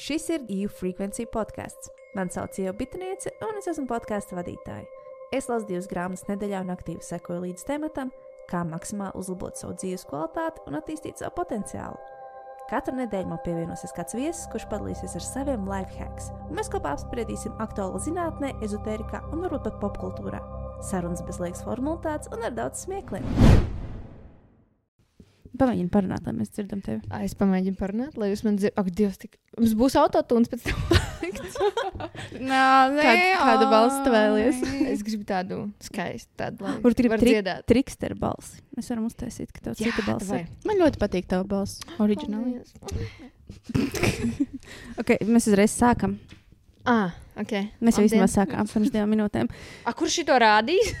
Šis ir EU Frequency podkāsts. Mani sauc Ieva Bitniece, un es esmu podkāstu vadītāja. Es lasu divas grāmatas nedēļā un aktīvi sekoju līdz tematam, kā maksimāli uzlabot savu dzīves kvalitāti un attīstīt savu potenciālu. Katru nedēļu man pievienosies kāds viesis, kurš padalīsies ar saviem life hacks, un mēs kopā apspriedīsim aktuālo zinātnē, ezotērijā un varbūt pat popkultūrā. Sarunas bez liekas formalitātes un ar daudz smiekliem. Pamēģini parunāt, lai mēs dzirdam tevi. Ai, Es pamēģinu parunāt, lai jūs man dzirdat. Ak, Dievs, tik... mums būs autotūns pēc tam. Nā, nē, Kād, kādu balstu tu ai. vēlies? Es gribu tādu skaistu, tādu, lai Kur gribi tri dziedāt. triksteru balsi? Mēs varam uztaisīt, ka tev Jā, cita balss ir. Man ļoti patīk tava balss. Oriģināli. Ok, mēs uzreiz sākam. Ah, ok. Mēs jau īstenībā sākām pirms divām minūtēm. A, kurš šito rādīs?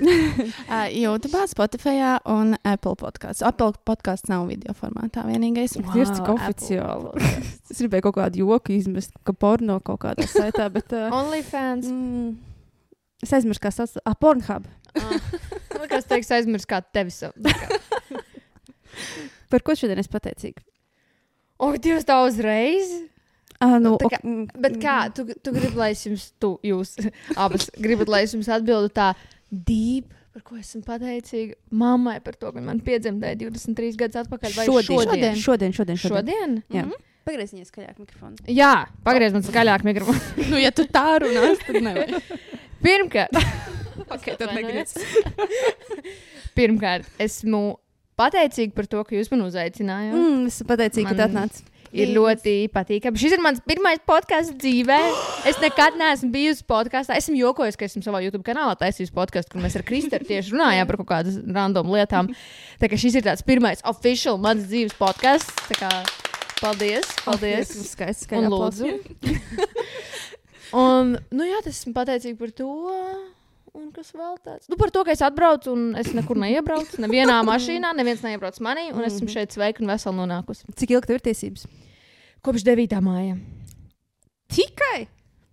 Uh, YouTube, Spotify un Apple podkāsts. Apple podkāsts nav video formātā vienīgais. Wow, Dievs, cik oficiāli. Es gribēju kaut kādu joku izmest, ka porno kaut kādā saitā, bet. Uh, OnlyFans. mm, es aizmirsu, kā sauc. Ah, Pornhub. Ah. Kas teiks, aizmirst, kā tevi sauc? Par ko šodien es pateicīga? O, Dievs, tā uzreiz! Ah, nu, Tā kā- mm, Bet kā, tu, tu gribi, lai es jums, tu, jūs abas gribat, lai es jums atbildu tā deep, par ko esmu pateicīga mammai par to, ka man piedzemdēja 23 gadus atpakaļ. Vai Šodien, šodien? šodien, šodien. šodien. Šodien? Jā. Mhm. Pagriez viņai skaļāk mikrofonu. Jā, pagriez man skaļāk mikrofonu. nu, ja tu tā runās, tad nevar. Pirmkārt, Ok, tad negriez. Pirmkārt, esmu pateicīga par to, ka jūs man uzaicinājāt. Mm. Mm, es esmu pateicīga, ka tu Man- atnāci. Ir ļoti patīkami. Šis ir mans pirmais podkāsts dzīvē. Es nekad neesmu bijusi podkāstā. Esmu jokojis, ka esmu savā YouTube kanālā taisījis podkāstu, kur mēs ar Kristēnu tieši runājām par kaut kādām random lietām. Tā kā šis ir tāds pirmais oficiāls mans dzīves podkāsts. Paldies! Paldies! Tas skaists, Un skaļā lūdzu. un, nu jā, tas esmu pateicīga par to. Un kas vēl tāds? Nu, par to, ka es atbraucu un es nekur neiebraucu. Nevienā mašīnā, neviens neiebrauc manī, un esmu šeit sveika un vesela nonākusi. Cik ilgi tev ir tiesības? Kopš 9. māja. Tikai!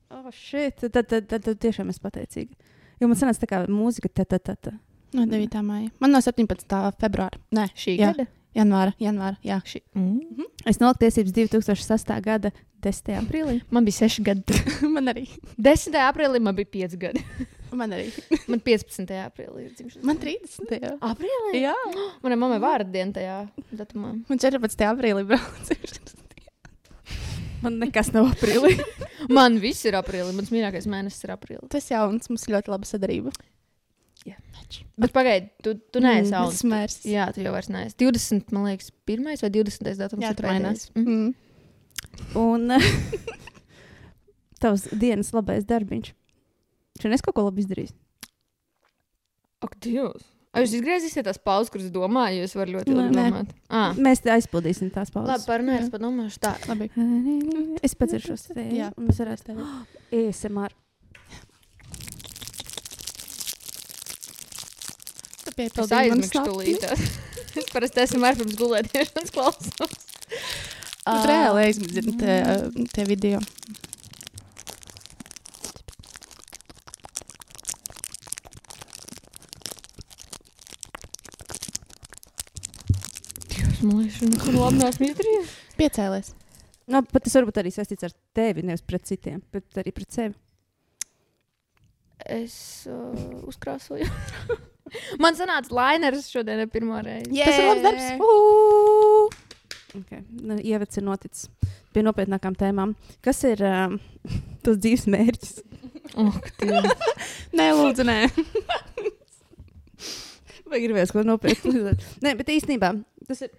Oh, shit. Tad, tad, tad, tad, tiešām es pateicīga. Jo man sanāca tā kā mūzika, tā, tā, tā. tā. No 9. maija. Man no 17. februāra. Nē, Šī Jā. gada? janvāra. janvāra jā. Šī. Mm. Es noliku tiesības 2006. gada 10. aprīlī. Man bija 6 gadi. man arī. 10. aprīlī man bija 5 gadi. Man arī. Man 15. aprīlī ir dzimšanas. Man 30. Jā. Aprīlī? jā. Manai mammai vārdu diena tajā datumā. Man 14. aprīlī braucu. Man nekas nav aprīlī. Man viss ir aprīlī. Mans mīļākais mēnesis ir aprīlis. Tas jauns, mums ļoti laba sadarība. Bet pagaidi, tu, tu neesi Mm, augs. smērs. Jā, tu jau vairs neesi. 20, man liekas, 1 vai 20. datums Jā, ir mainās. Mm. Mm. Un tavs dienas labais darbiņš. Šodien es kaut ko labi izdarīju. Ak, Dievs! Ai, jūs izgriezīsiet tās pauzes, kuras domāju, jūs varat ļoti labi domāt. Ah. Mēs te aizpildīsim tās Labi, pauzes. parunāsim, Jā. es padomāšu tā. Labi. Es padzeršos te. Jā. un mēs varēsim. ASMR. Tu Es piepildīji manu aizmigšu sapni. tūlīt. Es parasti esmu ar pirms gulēšanas klausos. Tu reāli aizmidzini tie, tie video. Man liekas, nekur labi neesmu izdarījis. Piecēlies. Nu, pat tas varbūt arī saistīts ar tevi, nevis pret citiem, bet arī pret sevi. Es uh, uzkrāsoju. man sanāca lainers šodien pirmo reizi. Tas ir labs darbs. Uh! Okay. Nu, Ievads ir noticis pie nopietnākām tēmām. Kas ir um, tas dzīves mērķis? Oh. Nē, lūdzu, nē. Vai gribēs ko nopietnu? Nē, bet īstenībā tas ir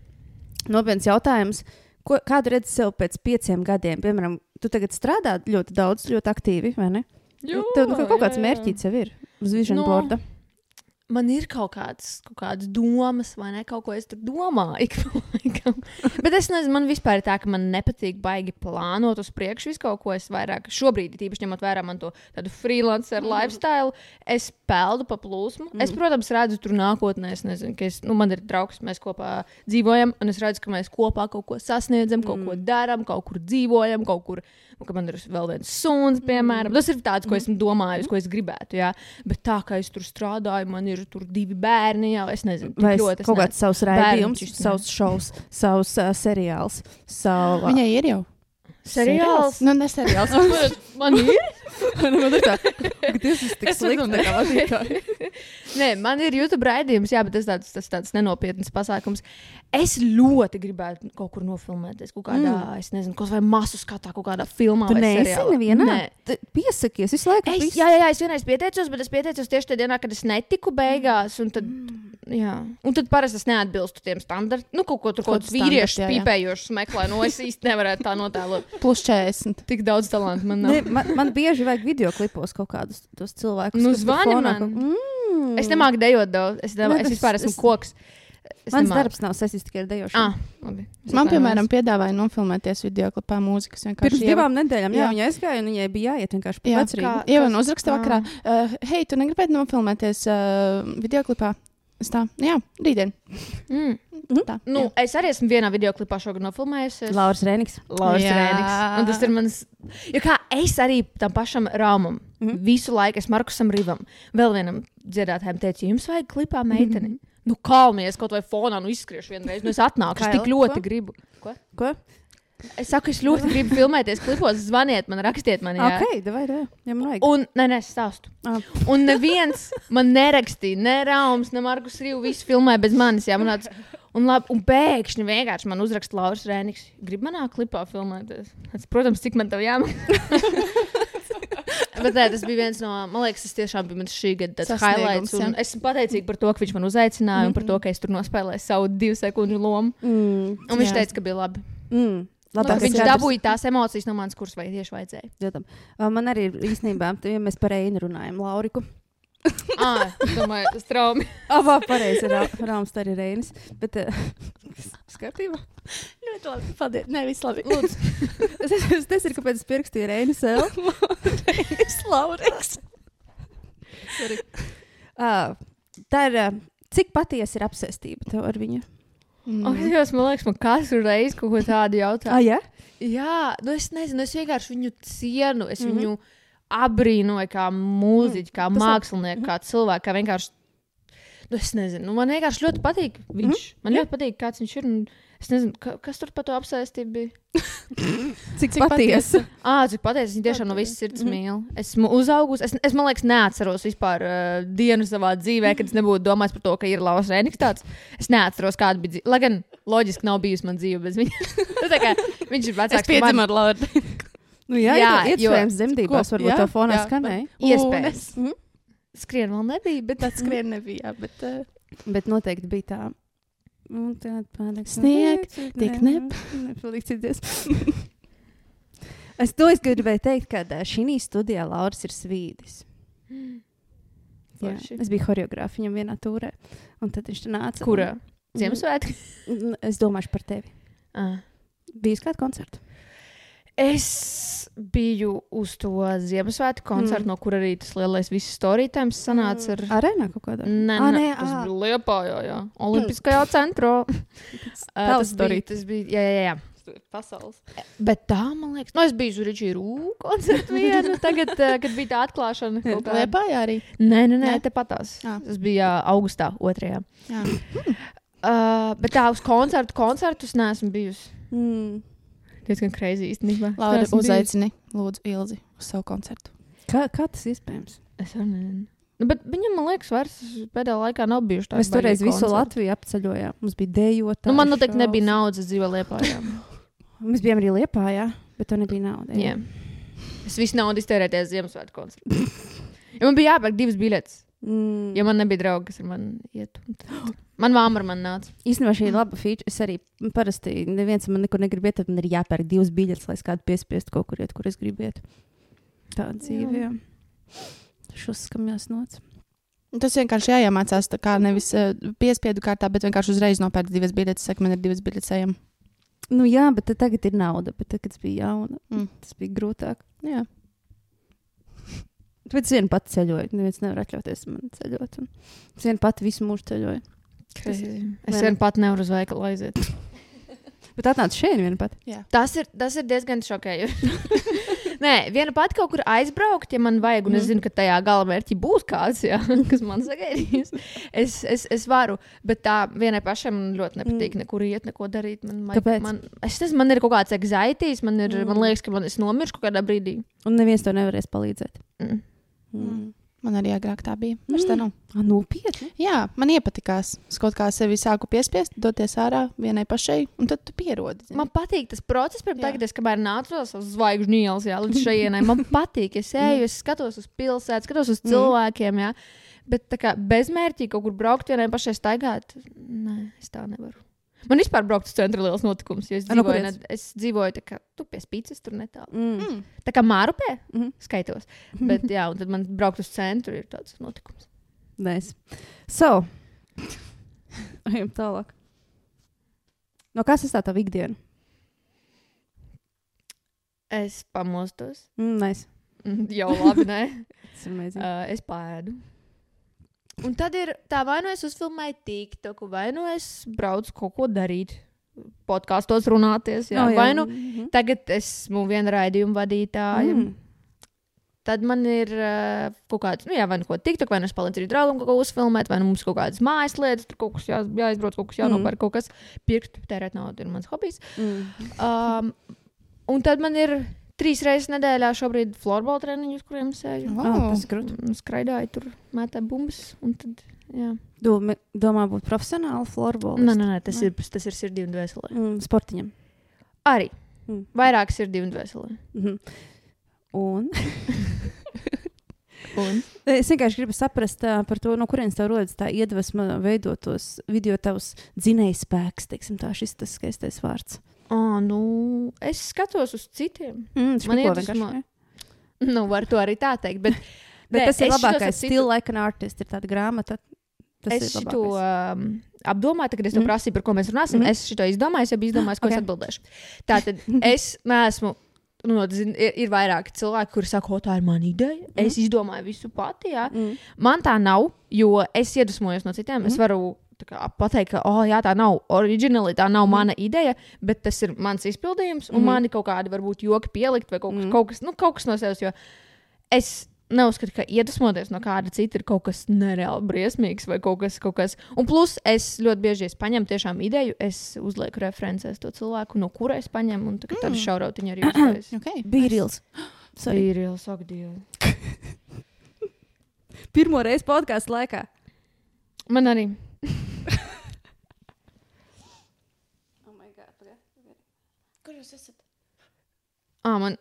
nopietns jautājums. Ko, kādu redzi sev pēc pieciem gadiem? Piemēram, tu tagad strādā ļoti daudz, ļoti aktīvi, vai ne? Jā, Tev nu, kaut kāds jā, jā. mērķis jau ir uz vision Nu, borda. Man ir kaut kādas, kaut kādas domas, vai ne? Kaut ko es tur domāju. Bet es nezinu, man vispār ir tā, ka man nepatīk baigi plānot uz priekšu visu kaut ko. Es vairāk šobrīd, tīpaši ņemot vērā man to tādu freelancer mm. lifestyle, es peldu pa plūsmu. Mm. Es, protams, redzu tur nākotnē, es nezinu, ka es, nu, man ir draugs, mēs kopā dzīvojam, un es redzu, ka mēs kopā kaut ko sasniedzam, kaut mm. ko darām, kaut kur dzīvojam, kaut kur. Un, ka man ir vēl viens suns, piemēram. Tas ir tāds, ko esmu domājis, ko es gribētu. Jā. Bet tā kā es tur strādāju, man ir tur divi bērni. Jā, es nezinu, tik Vai ļoti. es kaut ne- kāds savs raidījums, savs šovs, savs uh, seriāls, savu Viņai ir jau. Seriāls. Nu, ne seriāls. Man ir. Man ir tā, ka tas ir tik slikti, kā vadītāji. Nē, man ir YouTube raidījums, jā, bet tas tāds, tas tāds nenopietns pasākums. Es ļoti gribētu kaut kur nofilmēties, kaut kādā, mm. es nezinu, kaut vai masu skatā, kaut kādā filmā. Tu neesi nevienā? Nē. Piesakies visu laiku. Es, visu- jā, jā, jā, es vienreiz pieteicos, bet es pieteicos tieši tajā dienā, kad es netiku beigās. Un tad, jā. un tad parasti es neatbilstu tiem standartiem. Nu, kaut ko tur, Kaut vīriešus jā, jā. pīpējošus meklēju. Nu, es īsti nevarētu tā notēlot. Plus 40. Tik daudz talantu man nav. Ne, man, man bieži vajag video klipos kaut kādus tos cilvēkus. Nu, zvani fonā man. kaut- Mm. Es nemāku dejot daudz. Es, ne, es vispār es- esmu es- koks. Es Mans nemāku. darbs nav saistīts tikai ar dejošanu. Ah, Man, piemēram, piedāvāja nofilmēties video klipā mūzikas. Pirms divām nedēļām, jā, Jā. viņa aizgāja, un viņai bija jāiet vienkārši vecrīgu. kā- Jā, un uzraksta vakarā, uh, hei, tu negribētu nofilmēties uh, video klipā? Es tā, jā, rītdien. Mm. Tā, Nu, jā. es arī esmu vienā video klipā šogad nofilmējusies. Lauris Rēniks. Lauris Jā. Rēniks. Un tas ir mans. Jo kā es arī tam pašam Rāmam mm -hmm. visu laiku, es Markusam Rivam, vēl vienam dziedātājam teicu, jums vajag klipā meiteni. Mm -hmm. Nu, kalmies kaut vai fonā, nu izskriešu vienreiz. Nu, es atnāku, es tik ļoti ko? gribu. Ko? Ko? Es saku, es ļoti gribu filmēties klipos, zvaniet man, rakstiet man. Jā. Ok, davai, davai. Ja man vajag. Un, nē, nē, es stāstu. Ah. Un neviens man nerakstīja, ne Rāms, ne Markus Rīvs. Visi filmēja bez manis. Jā, man tāds, un, labi, un pēkšņi vienkārši man uzraksta Lauris Rēniks. Gribu manā klipā filmēties. Es, protams, cik man tev jāmaksā. Bet nē, tas bija viens no, man liekas, tas tiešām bija mans šī gada highlights. un. Es esmu pateicīga par to, ka viņš man uzaicināja mm -hmm. un par to, ka es tur nospēlēju savu divu sekundžu lomu. Mm, Un viņš Jā. teica, ka bija labi. mm. Labāk, Labākais viņš kadrs. dabūja tās emocijas no manis, kuras vai tieši vajadzēja. Uh, Man arī ir īstenībā, ja mēs par Einu runājam, Lauriku. Ah, domāju, tas traumi. Abā pareizi ir Rāms, tā arī Reinis. Bet, uh, skatībā. Ļoti labi. Paldies. Nē, viss labi. Lūdzu, Es, es, es nezinu, kāpēc es pierakstīju Reinis L. Lauriks. Uh, tā ir, uh, cik patiesa ir apsēstība tev ar viņu? Oh, Dievs, man liekas, man katru reizi kaut ko tādu jautā. Ah, jā? Jā, nu es nezinu, es vienkārši viņu cienu, es mm Mhm. -hmm. viņu abrīnoju kā mūziķu, kā labi. mākslinieku, kā cilvēku, kā vienkārši. Nu, es nezinu, nu, man vienkārši ļoti patīk viņš. Mm. Man ļoti patīk, kāds viņš ir. un Es nezinu, ka, kas tur par to apsēstību bija. Cik, Cik patiesa? Ah, cik pateicis, viņa tiešām no visas sirds mīl. Esmu uzaugusi. Es, es man liekas, neatceros vispār uh, dienu savā dzīvē, kad es nebūtu domājis par to, ka ir Lausa Rēniks tāds. Es neatceros, kāda bija dzīve. Lai gan loģiski nav bijusi man dzīve bez viņa. Nu, tā kā viņš ir vecāks par mani. ar Lauru. Nu, jā, Jā, jā iespējams, dzemdībās varbūt Jā, tā fonā jā, skanēja. Iespējams. Mhm. Skrien vēl nebija, bet Tas skrien nebija, bet uh, Bet noteikti bija tā. Un tad pārāk Snieg, tik nep- nepalīdzies. es to es gribēju teikt, ka šī studijā Lauris ir svīdis. Jā, es biju choreogrāfa viņam vienā turē. Un tad viņš nāca. Kurā? Ziemassvētku? Un Es domāju par tevi. Ah. Bija kāda koncerta? Es biju uz to Ziemassvētku koncertu, mm. no kura arī tas lielais viss storytēms sanāca. Ar... Arēnā kaut kādā. Nē, Ā, nē, nē, tas bija Liepājā, jā. Olimpiskajā centrā. Tas, bija, tas bija, jā, jā, jā. pasaules. Bet tā, man liekas, nu, es biju uz Ričiju koncertu vienu, tagad, kad bija tā atklāšana. kaut kāda. Liepājā arī. Nē, nē, nē, Nē? te patās. Ā. Tas bija augustā, otrajā. Jā. Uh, bet tā uz koncertu, koncertus neesmu bijusi. Mm. Diezgan crazy īstenībā. Laura uzaicini, lūdzu, Ilzi uz savu koncertu. Kā, kā tas iespējams? Es arī nezinu. Nu, bet viņam, man liekas, vairs pēdējā laikā nav bijuši tādi. Mēs toreiz visu koncerti. Latviju apceļojām. Mums bija dejota. Nu, man noteikti nebija naudas, es dzīvoju Lietpājā. Mēs bijām arī Liepā, jā, bet tur nebija naudas. Jā. Es visu naudu iztērēju tajā Ziemassvētku koncertā. Ja man bija jāpērk divas biletes, Mm. ja man nebija draugi, kas ar mani iet. un tad- Man māma ar mani nāca. Īstenībā šī ir laba feature. Es arī parasti neviens man nekur negribu iet, tad man ir jāpērk divas biļetes, lai es kādu piespiestu kaut kur iet, kur es gribu iet. Tā dzīve. Jā. Šos skamjās nots. Tas vienkārši jāiemācās tā kā nevis uh, piespiedu kārtā, bet vienkārši uzreiz nopērkt divas biļetes. Saka, man ir divas biļetes ejam. Nu jā, bet tagad ir nauda, bet tad, kad es biju jauna, Mm. tas bija grūtāk. Jā. Bet es vienu pati ceļoju. Neviens nevar atļauties man ceļot. un Es vienu pati visu mūžu ceļoju. Es vien pat nevaru uz veikalu aiziet. Bet atnāca šeit viena pati. Tas ir, tas ir diezgan šokējoši. Nē, viena pati kaut kur aizbraukt, ja man vajag, un es zinu, ka tajā galamērķī būs kāds, jā, kas man sagaidīs. Es, es, es varu, bet tā vienai pašai man ļoti nepatīk nekur iet, neko darīt. Man, vajag- Kāpēc? Man, es nezinu, man ir kaut kāds egzaitīs, man, ir, man liekas, ka man es nomiršu kādā brīdī. Un neviens to nevarēs palīdzēt. Mm. Mm. Man arī agrāk tā bija. Vairs tā nav. Ah, nopietni. Jā, man iepatikās. Es kaut kā sevi sāku piespiest, doties ārā vienai pašai, un tad tu pierodi. zini. Man patīk tas process, pirms tagad, es, kamēr nācu uz zvaigžņu ielas, jā, līdz šejienai. Man patīk, es eju, es skatos uz pilsētu, skatos uz cilvēkiem, jā. Bet tā kā bezmērķīgi kaut kur braukt vienai pašai staigāt, nē, es tā nevaru. Man vispār braukt uz centra liels notikums, jo es no dzīvoju, kurienes? ne, es dzīvoju tā kā tu pie spīces tur netālu. Mm. Mm. Tā kā mārupē, Mhm. skaitos. Bet jā, un tad man braukt uz centru ir tāds notikums. Nice. So, ejam tālāk. No kā sastāv tā ikdiena? Es pamostos. Mm, nice. Jau labi, nē. Tas. Uh, es pēdu. Un tad ir tā, vai nu es uzfilmēju TikToku, vai nu es braucu kaut ko darīt, podkāstos runāties. Jā, Oh, jā. Vai nu Mhm. tagad esmu viena raidījuma vadītāja. Mm. Mm. Tad man ir uh, kaut kāds, nu, jā, vai nu ko TikTok, vai nu es palīdzu draugam kaut ko uzfilmēt, vai nu mums kaut kādas mājas lietas, tur kaut kas jā, jāizbrauc, kaut kas jānopērk, mm. kaut kas pirkt, tērēt naudu ir mans hobijs. Mm. Um, un tad man ir trīs reizes nedēļā šobrīd florbola treniņi, uz kuriem eju. Wow. Ah, tas ir grūti. Mm, Skraidāju tur, mētāju bumbas. un Tad, jā. Domā, domā būt profesionāli florbola. nē, nē, nē, tas, ir, tas ir sirdī un dvēselē. Mm, sportiņam. Arī Mm. vairāk sirdī un dvēselē. Mhm. Un Un, es vienkārši gribu saprast par to, no kurienes tev rodas tā iedvesma veidot tos video tavs dzinējs spēks, teiksim tā, šis tas skaistais vārds. Oh, nu, es skatos uz citiem. Mm, Man špiko iedvesmo-? Nu, var to arī tā teikt. Bet, Bet Nē, tas ir labākais citu- stila like an artist, ir tāda grāmata. Tas es ir to um, apdomāju, kad es to Mhm. prasīju, par ko mēs runāsim. Mm. Es to izdomāju, jau biju izdomājis, ko okay. Ok. es atbildēšu. Tātad es neesmu. Nu, zin, ir, ir vairāki cilvēki, kuriem saka, o, tā ir mana ideja. Mm. Es izdomāju visu pati. Jā. Mm. Man tā nav, jo es iedvesmojos no citiem. Mm. Es varu pateikt, ka oh, jā, tā nav oriģināli, tā nav mm. mana ideja, bet tas ir mans izpildījums. Un mm. man ir kaut kādi, varbūt, joki pielikt vai kaut kas, mm. kaut kas, nu, kaut kas no sevis. Jo es neuzskatu, ka iedvesmoties no kāda cita ir kaut kas nereāli briesmīgs vai kaut kas. Kaut kas. Un plus, es ļoti bieži es paņemu tiešām ideju, es uzlieku referencēs to cilvēku, no kura es paņemu, un tā, tādu Mm. šaurautiņu arī uztaisīju. Okay. Ir jau saka, Dievs. Pirmo reizi podkāstu laikā. Man arī. Kur jūs esat? Ah, man.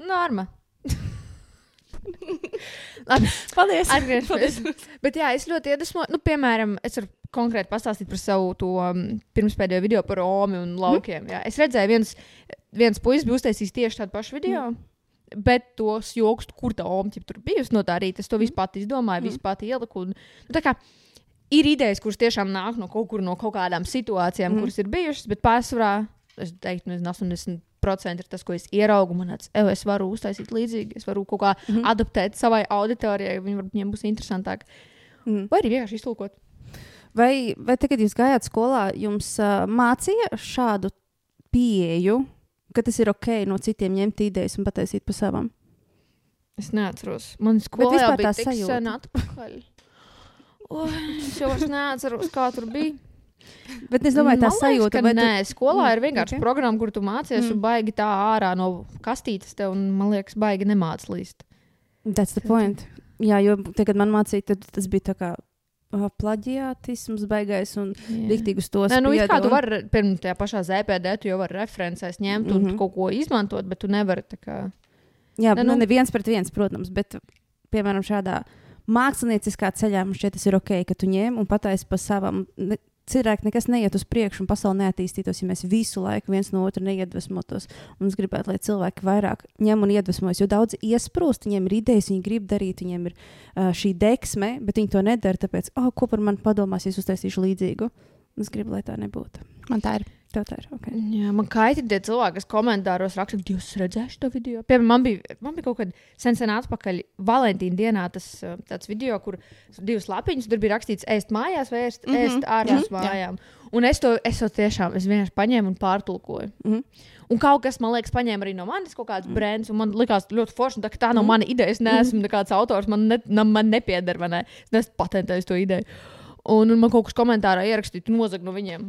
Norma. Labi, Paldies! atgriežamies. Bet jā, es ļoti iedvesmoju. Nu, piemēram, es varu konkrēti pastāstīt par savu to um, pirmspēdējo video par Romu un laukiem. Jā. Es redzēju, viens, viens puisis bija uztaisījis tieši tādu pašu video. Bet tos joks, kur tā omķa tur bijusi no tā rīta, es to visu pati izdomāju, visu pati ieliku. Un, nu, ir idejas, kuras tiešām nāk no kaut kur, no kaut kādām situācijām, mm. kuras ir bijušas, bet pārsvarā es teiktu, nezinu, 80% ir tas, ko es ieraugu. Man liekas, "Ew, es varu uztaisīt līdzīgi, es varu kaut kā mm -hmm. adaptēt savai auditorijai, viņi varbūt viņiem būs interesantāk. Mm. Vai arī vienkārši iztulkot. Vai, vai tagad, kad jūs gājāt skolā, jums uh, mācīja šādu pieeju, ka tas ir ok no citiem ņemt idejas un pataisīt pa savam? Es neatceros. Man skolā bija tā sajūta. sen atpakaļ. Oi, es jau vairs neatceros, kā tur bija. Bet es domāju, tā Man sajūta, ka vai tu- nē, skolā Mm, ir vienkārši ok. okay. programma, kur tu mācies, mm. un baigi tā ārā no kastītes tev, un man liekas, baigi nemāc līst. That's the point. Jā, jo tagad man mācīja, tad tas bija tā kā uh, plaģiātisms baigais un diktīgi uz to Nē, nu, it kā tu vari, pirms tajā pašā ZPD, tu jau vari referencēs ņemt mm -hmm. Mhm. un kaut ko izmantot, bet tu nevari tā kā. Jā, Ne, nu, nu- ne viens pret viens, protams, bet, piemēram, šādā mākslinieckā ceļā man šķiet, tas ir ok, ka tu ņem un pataisi pa savam. Ne, cilvēki nekas neiet uz priekšu, un pasaule neattīstītos, ja mēs visu laiku viens no otra neiedvesmotos. Un es gribētu, lai cilvēki vairāk ņem un iedvesmojas, jo daudz iesprūst, viņiem ir idejas, viņi grib darīt, viņiem ir uh, šī deksme, bet viņi to nedara, tāpēc, oh, ko par mani padomās, es uztaisīšu līdzīgu. Es gribu, lai tā nebūtu. Man tā ir. Tev tā ir ok. Jā, man kaitīgi tie cilvēki, kas komentāros raksta, ka jūs redzējāt šo video. Piemēram, man bija, man bija kaut kad sen, sen atpakaļ Valentīna dienā tas uh, tāds video, kur divas lapiņas tur bija rakstīts, ēst mājās vai ēst, mm -hmm, ēst ārpus jā, jā. mājām. Un es to, es to tiešām, es vienkārši paņēmu un pārtulkoju. Mhm. Un kaut kas, man liekas, paņēma arī no manis kaut kāds mm. brands, un man likās ļoti forši, tā, ka tā nav Mhm. mana ideja. Es neesmu nekāds autors, man, ne, man nepieder, vai ne? Es neesmu patentējis to ideju. Un, un man kaut kas komentārā ierakstīja, tu nozag no viņiem.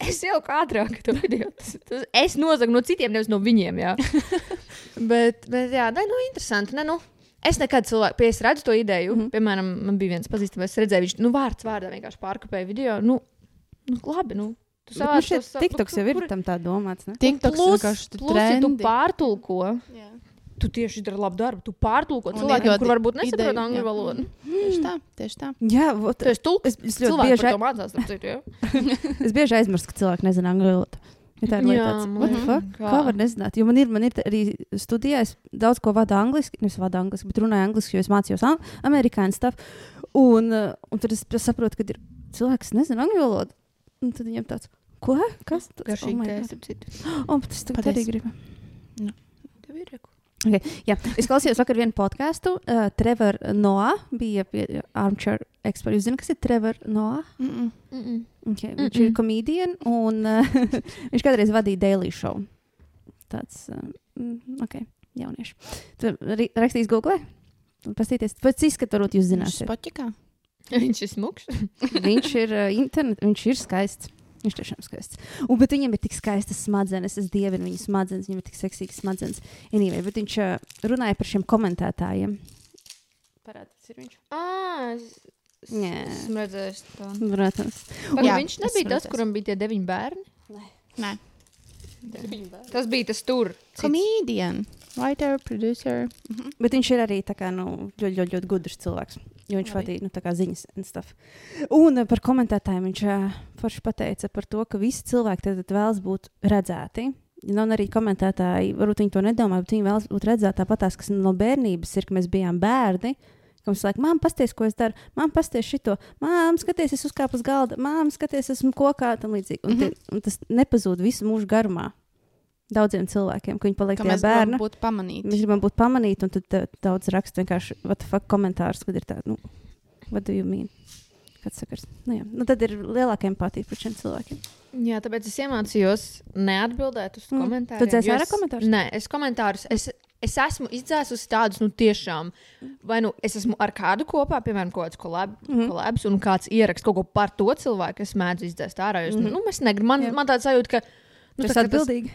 Es, jau kā ātrāk to video. Tas, tas, es nozagu no citiem, nevis no viņiem. Jā. bet, bet, jā, ne, nu, interesanti. Ne, nu. Es nekad cilvēku, pie es redzu to ideju. Mm. -hmm. Piemēram, man bija viens pazīstams, es redzēju, viņš nu, vārds vārdā vienkārši pārkāpēja video. Nu, nu, labi, nu. Tu Bet, nu, TikToks nu, jau ir kur- tam tā domāts. Ne? TikToks Plus, vienkārši tur plus ja tu trendi. pārtulko, Jā. Tu tieši dari labu darbu. Tu pārtulko Un cilvēkiem, iedod kur varbūt nesaprot angļu valodu. Tieši tā, tieši tā. Jā, vot, Tu esi tulks. es, es ļoti bieži, par to mācās, citu, es bieži aizmirstu, ka cilvēki nezina angļu valodu. Ja tā ir lieta, kā? Kā var nezināt? Jo man ir, man ir arī studijā, es daudz ko vadu angliski, nevis vadu angliski, bet runāju angliski, jo es mācījos amerikāņu stuff. Un, uh, un tad es saprotu, ka ir cilvēks, kas nezina angļu valodu. Un tad viņam tāds, ko? Kas tas Garšīgi my tēst, God. starp citu. O, bet es tagad Paldies. arī gribu. Tev ir reku. Okay, jā, es klausījos vakar vienu podkāstu. Uh, Trevor Noah bija pie Armchair Expert. Jūs zināt, kas ir Trevor Noah? Mm -mm. Mm -mm. Okay, viņš ir komēdijs un uh, viņš kādreiz vadīja Daily Show. Tāds, uh, mm, ok, jaunieši. Tu ri- rakstīs Google? Pastīties, pēc izskata varbūt jūs Viņš zināsiet. Spotikā. Viņš ir smuks. viņš ir uh, internet, viņš ir skaists. Viņš tiešām skaists. Un, bet viņam ir tik skaistas smadzenes. Es dievinu viņu smadzenes. Viņam ir tik seksīgas smadzenes. Anyway, bet viņš uh, runāja par šiem komentētājiem. Parādīts ir viņš. Ah, es, Nē. esmu redzējis. Protams. Jā, viņš nebija tas, kuram bija tie deviņi bērni. Nē. Tas bija tas tur. Comedian, writer, producer. Mhm. Bet viņš ir arī tā kā, nu, ļoti, ļoti, ļoti gudrs cilvēks. Jo viņš vadīja nu, ziņas un stuff. Un uh, par komentētājiem viņš uh, forši pateica par to, ka visi cilvēki tad, tad vēlas būt redzēti. Nu, un arī komentētāji, varbūt viņi to nedomā, bet viņi vēlas būt redzēti tāpat, kas no bērnības ir, ka mēs bijām bērni. Ka mums liekas, māte, pasties, ko es daru, māte, pasties šito, māte, skaties, es uzkāpu uz galda, māte, skaties, esmu kokā, tam līdzīgi. Un, mm. -hmm. un tas nepazūd visu mūžu garumā. Daudziem cilvēkiem, ka viņi paliek mēs gribam bērna. būt pamanīti. Mēs gribam būt pamanīti, un tad uh, daudz raksta vienkārši what the fuck, komentārus, kad ir tādi, nu, what do you mean? Kāds sakars? Nu, jā. nu, tad ir lielāka empātija pret šiem cilvēkiem. Jā, tāpēc es iemācījos neatbildēt uz Mm. komentāriem. Dzēsi jo vairāk es- komentārus? Nē, es komentārus. Es, es esmu izdzēsusi tādus, nu, tiešām, vai nu es esmu ar kādu kopā, piemēram, kaut kāds kolab, mm. -hmm. kolabs, un kāds ieraksta kaut ko par to cilvēku, es mēdzu izdzēst ārā. Jo, mm. -hmm. nu, es negribu, man, Jā. man tāds sajūta, ka. Nu, Nu, tas ir atbildīgi.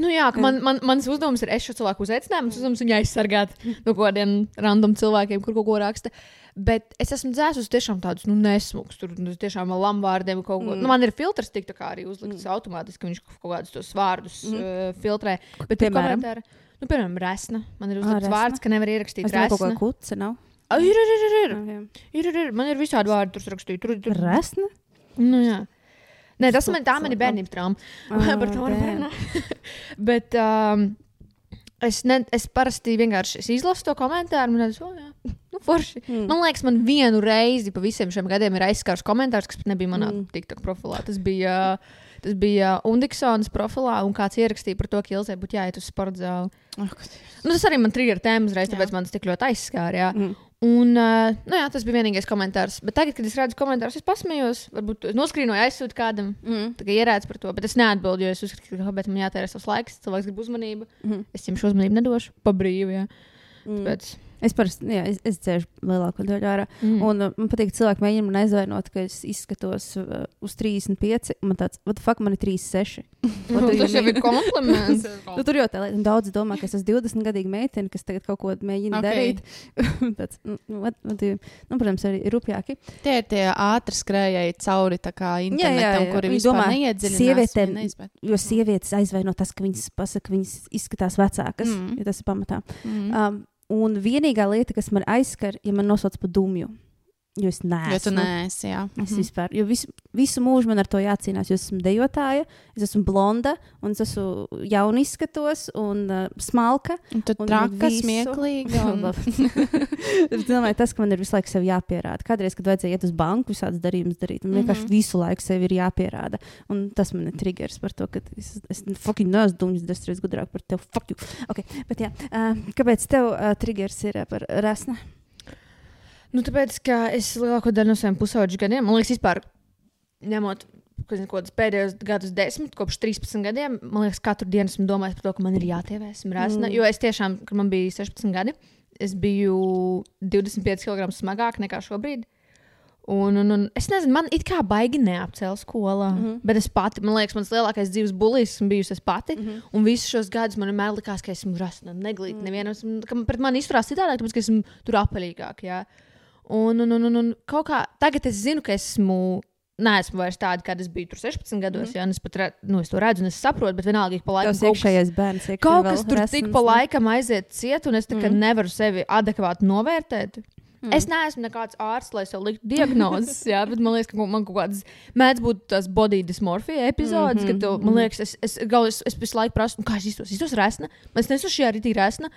Nu, jā, man, man, mans uzdevums ir, es šo cilvēku uzaicināju, mans uzdevums ir viņu aizsargāt no kaut kādiem random cilvēkiem, kur kaut ko raksta. Bet es esmu dzēsus tiešām tādus nu, nesmukus, tur nu, tiešām ar lamvārdiem kaut ko. Mm. Mm. Nu, man ir filtrs, tik tā kā arī uzlikts mm. automātiski, viņš kaut kādus tos vārdus Mm. mm. uh, filtrē. Bet, Piemēram? komentāri, nu, piemēram, resna. Man ir uzlikts resna. vārds, ka nevar ierakstīt Es domāju, kaut resna. kā kuce nav. Ā, Ir, ir, ir, ir, jā. ir, ir, ir. Man ir visādi vārdi, tur rakstīju. Tur, tur. Resna? Nu, jā. Nē, tas man tā man ir tu- bērnības trauma. Ah, Par to nevaru runāt. Bet um, es, ne, es parasti vienkārši es izlasu to komentāru un redzu, oh, jā, nu, forši. Mm. Man liekas, man vienu reizi pa visiem šiem gadiem ir aizskārs komentārs, kas nebija manā Mm. TikTok profilā. Tas bija, tas bija Undiksons profilā, un kāds ierakstīja par to, ka Ilzai būtu jāiet uz sporta zāli. Oh, Nu, tas arī man trigger tēmas reiz, Jā. tāpēc man tas tik ļoti aizskāra. Jā. Mm. Un, uh, nu, jā, tas bija vienīgais komentārs. Bet tagad, kad es redzu komentārus, es pasmējos. Varbūt noskrīnoju, aizsūtu kādam. Mm. Tā kā ierēdz par to, bet es neatbildēju, jo es uzskatu, ka man jātērē savs laiks, cilvēks grib uzmanību. Mm. Es viņam šo uzmanību nedošu, pa brīvu. Jā. Mm. Tāpēc, Es parasti, jā, es, es dzēšu lielāko daļu ārā. mm. Un uh, man patīk, ka cilvēki mēģina man aizvainot, ka es izskatos uh, uz 35. un Man tāds, what the fuck, man ir 36. Nu, tas jau ir kompliments. Nu, tur jau tā lieta, daudz domā, ka es esmu 20 gadīga meitene, kas tagad kaut ko mēģina Ok. okay. darīt. tāds, nu, what, what you- nu, protams, arī rupjāki. Tie ir tie ātri skrējēji cauri tā kā internetam, jā, jā. kuri Viņi vispār domā, sievietēm-. Jo sievietes aizvaino tas, ka viņas pasaka, ka viņas izskatās vecākas. Mm. Mm. Ja tas ir pamatā. Mm. Um, un vienīgā lieta, kas man aizskar, ja man nosauc par dumju, jo es neesmu. Jo tu neesi, jā. Es Mhm. vispār, jo visu, visu mūžu man ar to jācīnās. Jo es esmu dejotāja, es esmu blonda, un es esmu jauna izskatos, un uh, smalka. Un tu traka, smieklīga. Un... es domāju, tas, ka man ir visu laiku sev jāpierāda. Kādreiz, kad vajadzēja iet uz banku, visādas darījumus darīt, man vienkārši Mhm. visu laiku sev ir jāpierāda. Un tas man ir triggers par to, ka es, es fucking neesmu dumjs, desmit reizes gudrāk par tevi. Fuck you. Okay, bet jā, uh, kāpēc tev uh, triggers ir uh, par resnu? Nu, tāpēc, ka es lielāko daļu no saviem pusauģu gadiem, man liekas, vispār ņemot, zinu, pēdējos gadus, desmit, kopš 13 gadiem, man liekas, katru dienu esmu domājis par to, ka man ir jātievē, esmu resna. Mm. Jo es tiešām, kad man bija 16 gadi, es biju 25 kg smagāk nekā šobrīd. Un, un, un es nezinu, man it kā baigi neapcēla skolā. Mm -hmm. Bet es pati, man liekas, mans lielākais dzīves buļbuļs esmu bijusi es pati. Mm -hmm. Un visus šos gadus man vienmēr likās, ka esmu rasna, neglīta. Mm -hmm. Nevienam, ka pret mani izturās citādi, tāpēc ka esmu tur apaļīgāk. Jā. Un, un, un, un, un kaut kā tagad es zinu, ka esmu. Nē, esmu vairs tāda, kāda es biju tur 16 gados. Mm. Jā, es pat re, nu, es to redzu, un es saprotu, bet vienalga, ka pa laikam Tas iekšējais bērns ir kaut kas tur tik pa laikam aiziet ciet, un es tā mm. nevaru sevi adekvāti novērtēt. Mm. Es neesmu nekāds ārsts, lai sev liktu diagnozes, jā, bet man liekas, ka man kaut kādas mēdz būt tās body dysmorphija epizodes, mm -hmm. kad tu, man liekas, es, es, es, es visu laiku prasu, nu, kā es iztos, iztos resna, es nesu šī arī tīra resna.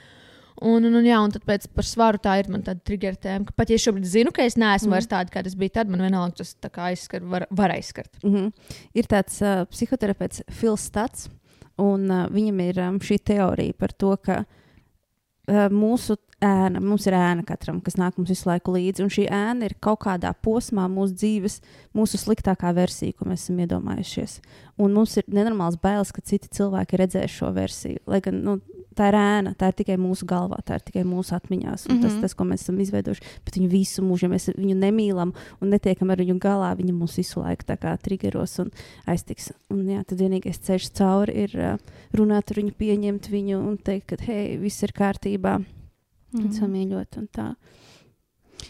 Un, un, un, jā, un tad pēc par svaru tā ir man tāda trigger tēma, ka pat ja šobrīd zinu, ka es neesmu mm. vairs tāda, kāda es biju, tad man vienalga tas aizskar, var, var aizskart. Mm -hmm. Ir tāds uh, psihoterapeits Fils Stats, un uh, viņam ir um, šī teorija par to, ka uh, mūsu ēna, mums ir ēna katram, kas nāk mums visu laiku līdzi. Un šī ēna ir kaut kādā posmā mūsu dzīves, mūsu sliktākā versija, ko mēs esam iedomājušies. Un mums ir nenormāls bailes, ka citi cilvēki redzēs šo versiju. Lai gan nu, tā ir ēna, tā ir tikai mūsu galvā, tā ir tikai mūsu atmiņās. Mm -hmm. tas, mhm. tas, ko mēs esam izveidojuši, bet viņu visu mūžu, ja mēs viņu nemīlam un netiekam ar viņu galā, viņa mūs visu laiku triggeros un aiztiks. Un, jā, tad vienīgais ceļš cauri ir uh, runāt ar viņu, pieņemt viņu un teikt, ka hei, viss ir kārtībā mm. samīļot un tā.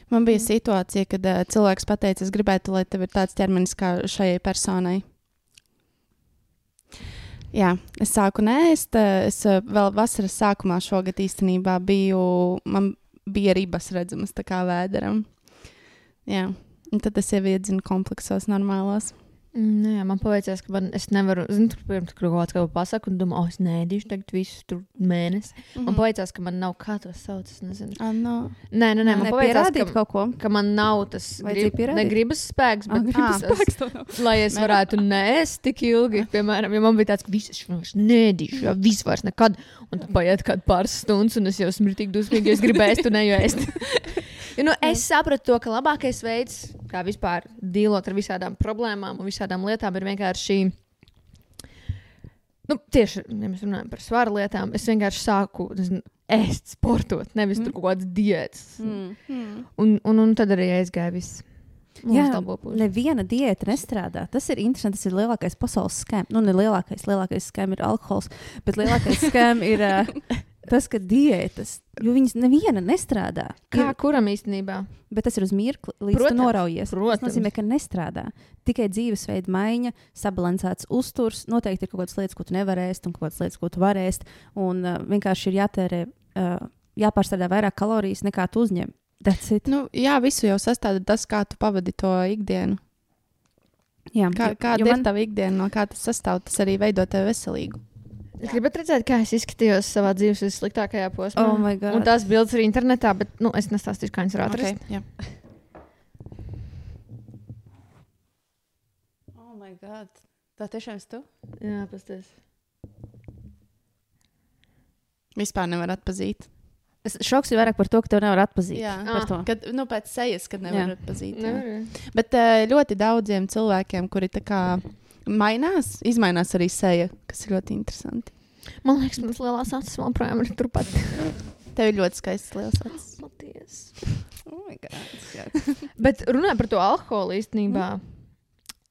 Man bija mm. situācija, kad uh, cilvēks teica, es gribētu, lai tev ir tāds ķermenis kā šai personai. Jā, es sāku nēst. Es uh, vēl vasaras sākumā šogad īstenībā biju, man bija ribas redzamas tā kā vēderam. Jā, un tad es jau iedzinu kompleksos normālos. Mm, nē, man paveicās, ka man, es nevaru, zinu, tur pirms tur kaut kāda pasaka, un domāju, oh, es nēdīšu tagad visu tur mēnesi. Mm -hmm. Man mhm. paveicās, ka man nav kā to sauc, es nezinu. Ah, no. Nē, nē, nē, man paveicās, ka, kaut ko. ka man nav tas grib, ne gribas spēks, bet ah, gribas spēks, lai es varētu nēst tik ilgi. Piemēram, ja man bija tāds, ka viss es nēdīšu, jau viss vairs nekad, un tad paiet kāds pāris stundas, un es jau esmu tik dusmīgi, es gribēju to nejoēst. Jo, nu, es sapratu, to, ka labākais veids, kā vispār dīlot ar visādām problēmām un visādām lietām, ir vienkārši. Nu, tieši, ja mēs runājam par svaru lietām, es vienkārši sāku nezinu, ēst, sportot, nevis mm. tur kaut kādas diētas. Mm. Mm. Un, un, un tad arī aizgāja viss. Jā, neviena diēta nestrādā. Tas ir interesanti. Tas ir lielākais pasaules skēms. Nu, ne lielākais, lielākais skēms ir alkohols, bet lielākais skēms ir uh, tas, ka diētas, jo viņas neviena nestrādā. Kā ir, kuram īstenībā? Bet tas ir uz mirkli, līdz protams, tu noraujies. Protams. Tas nozīmē, ka nestrādā. Tikai dzīvesveida maiņa, sabalansēts uzturs, noteikti ir kaut kādas lietas, ko tu nevarēsi, un kaut kādas lietas, ko tu varēsi. Un uh, vienkārši ir jātērē, uh, jāpārstrādā vairāk kalorijas nekā tu uzņem. Nu, jā, visu jau sastāv tas, kā tu pavadi to ikdienu. Jā, kā, kāda man... ir tava ikdiena, no kā tas sastāv, tas arī veido tevi veselīgu. Jūs gribat redzēt, kā es izskatījos savā dzīves vissliktākajā posmā? Oh un tās bildes ir internetā, bet nu, es nestāstīšu, kā viņas var atrast. Okay, jā. oh, my God. Tā tiešām esi tu? Jā, pasties. Vispār nevar atpazīt. Es šoks ir vairāk par to, ka tev nevar atpazīt. Jā, ah. kad, nu, pēc sejas, kad nevar jā. atpazīt. Jā. Nevar. Bet uh, ļoti daudziem cilvēkiem, kuri tā kā mainās, izmainās arī seja, kas ir ļoti interesanti. Man liekas, manas lielās acis joprojām ir turpat. Tev ir ļoti skaists liels acis. Paldies. Oh Bet runājot par to alkoholu īstenībā. Mm.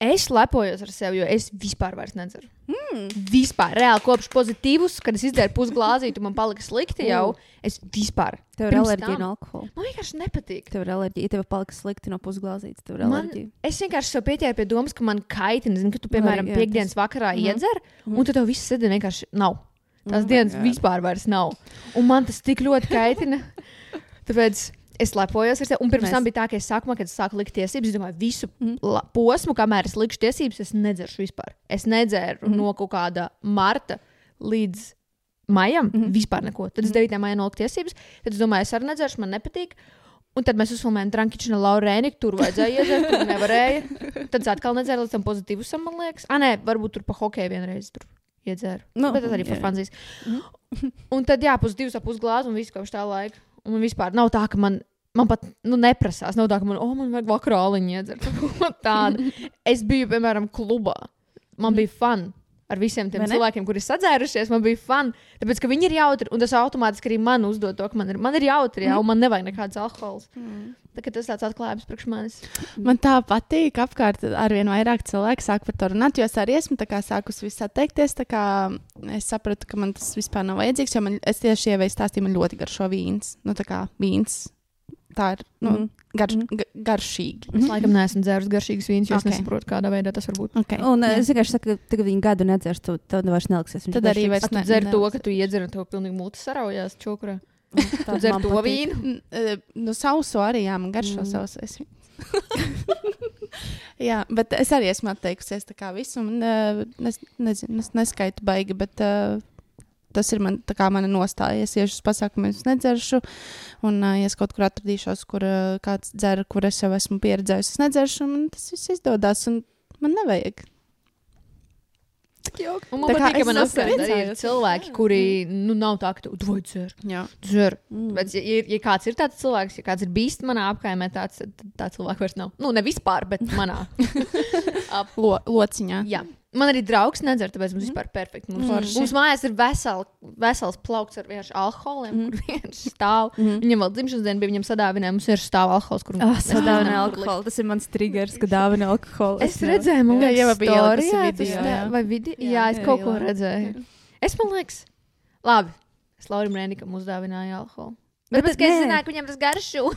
Es lepojos ar sevi, jo es vispār nedzeru. Mm. Vispār, reāli kopš pozitīvus, kad es izdzēru pusglāzīti, man palika slikti jau. Es vispār. Tev ir alerģija no alkohola. Man vienkārši nepatīk. Tev ir alerģija, tev palika slikti no pusglāzītes. Tev ir alerģija. Man, es vienkārši sev pieķēru pie domas, ka man kaitina, zinu, ka tu, piemēram, jā, piekdienas tas... vakarā mm. iedzer, mm. un tad tev viss sēdi vienkārši nav. Tās mm, dienas jā. vispār vairs nav. Un man tas tik ļoti kaitina. Tāpēc es lepojos ar sevi. Un pirms Mēs... tam bija tā, ka es sākumā, kad es sāku likt tiesības, es domāju, visu mm. posmu, kamēr es likšu tiesības, es nedzeršu vispār. Es nedzēru mm. no kaut kāda marta līdz maijam mm. vispār neko. Tad es 9. Mm. maijā noliku tiesības, tad es domāju, es arī nedzeršu, man nepatīk. Un tad mēs uzfilmējām Drankiču Laurēniku, tur vajadzēja iedzert, tur nevarēja. Tad es atkal nedzēru līdz tam pozitīvusam, man liekas. Ah, nē, varbūt tur pa hokeju vienreiz tur iedzēru. Nu, bet tas arī par fanzijas. Mm. un tad, jā, pus divas ap pusglāzi un viss kopš tā laika. Un vispār nav tā, ka man man pat nu, neprasās. Nav tā, ka man, oh, man vajag vakarā aliņu iedzert. Tāda. Es biju, piemēram, klubā. Man bija fun. Ar visiem tiem cilvēkiem, kuri ir sadzērušies, man bija fun. Tāpēc, ka viņi ir jautri, un tas automātiski arī man uzdod to, ka man ir, man ir jautri, jā, un man nevajag nekādas alkohols. Tā, tas tāds atklājums priekš manis. Man tā patīk, apkārt ar vien vairāk cilvēku sāk par to runāt, jo es arī esmu tā kā sākus visā teikties. Es sapratu, ka man tas vispār nav vajadzīgs, jo man, es tieši ievēju stāstīju, man ļoti garšo vīns. Nu, tā kā vīns. Tā ir nu, Mhm. garš, Mhm. ga- garšīgi. Es laikam neesmu dzēris garšīgas vīnas, jo es Ok. nesaprotu, kādā veidā tas var būt. Okay. Un jā. jā. es vienkārši saku, ka tagad viņi gadu nedzers, tu tad vairs neliksies. viņš Tad arī garšīgs. vairs A, tu ne- dzer to, ka tu iedzer un tev pilnīgi mūte saraujās čokurā. Dzer to patīk. vīnu. N- e, Nu, sausu arī, jā, man garšo Mm. mm. sausu. jā, bet es arī esmu atteikusies kā visu. Un, uh, es nezinu, es neskaitu baigi, bet uh, tas ir man, tā kā mana nostāja. Es iešu uz pasākumu, es nedzeršu. Un, uh, ja es kaut kur atradīšos, kur uh, kāds dzer, kur es jau esmu pieredzējis, es nedzeršu, un tas viss izdodas. Un man nevajag. Un man Tā patīk, ka es man esmu apkārt arī ir cilvēki, kuri nu, nav tā, ka tu tu vai dzer. Jā, dzer. Mm. Bet, ja, ja, ja kāds ir tāds cilvēks, ja kāds ir bijis manā apkaimē, tāds tā cilvēks vairs nav. Nu, ne vispār, bet manā. Ap, Lo, lociņā. jā. Man arī draugs nedzer, tāpēc mums vispār ir perfekti. Mums, Forši. mums mājās ir vesel, vesels plaukts ar vienkārši alkoholiem, mm. kur viens stāv. Mhm. Viņam vēl dzimšanas diena bija, viņam sadāvināja, mums ir stāv alkohols, kur Ah, mēs sadāvina nevaram alkoholu. Tas ir mans triggers, ka dāvina alkoholu. Es redzēju, man Jā, liekas, jau bija video, tas jā. Vai vidi? Jā, Jā, jā, es jā, kaut ko jā. redzēju. Es man liekas, labi. Es Laurim Rēnikam uzdāvināju alkoholu. Bet, bet, Bet es zināju, ka viņam tas garšo.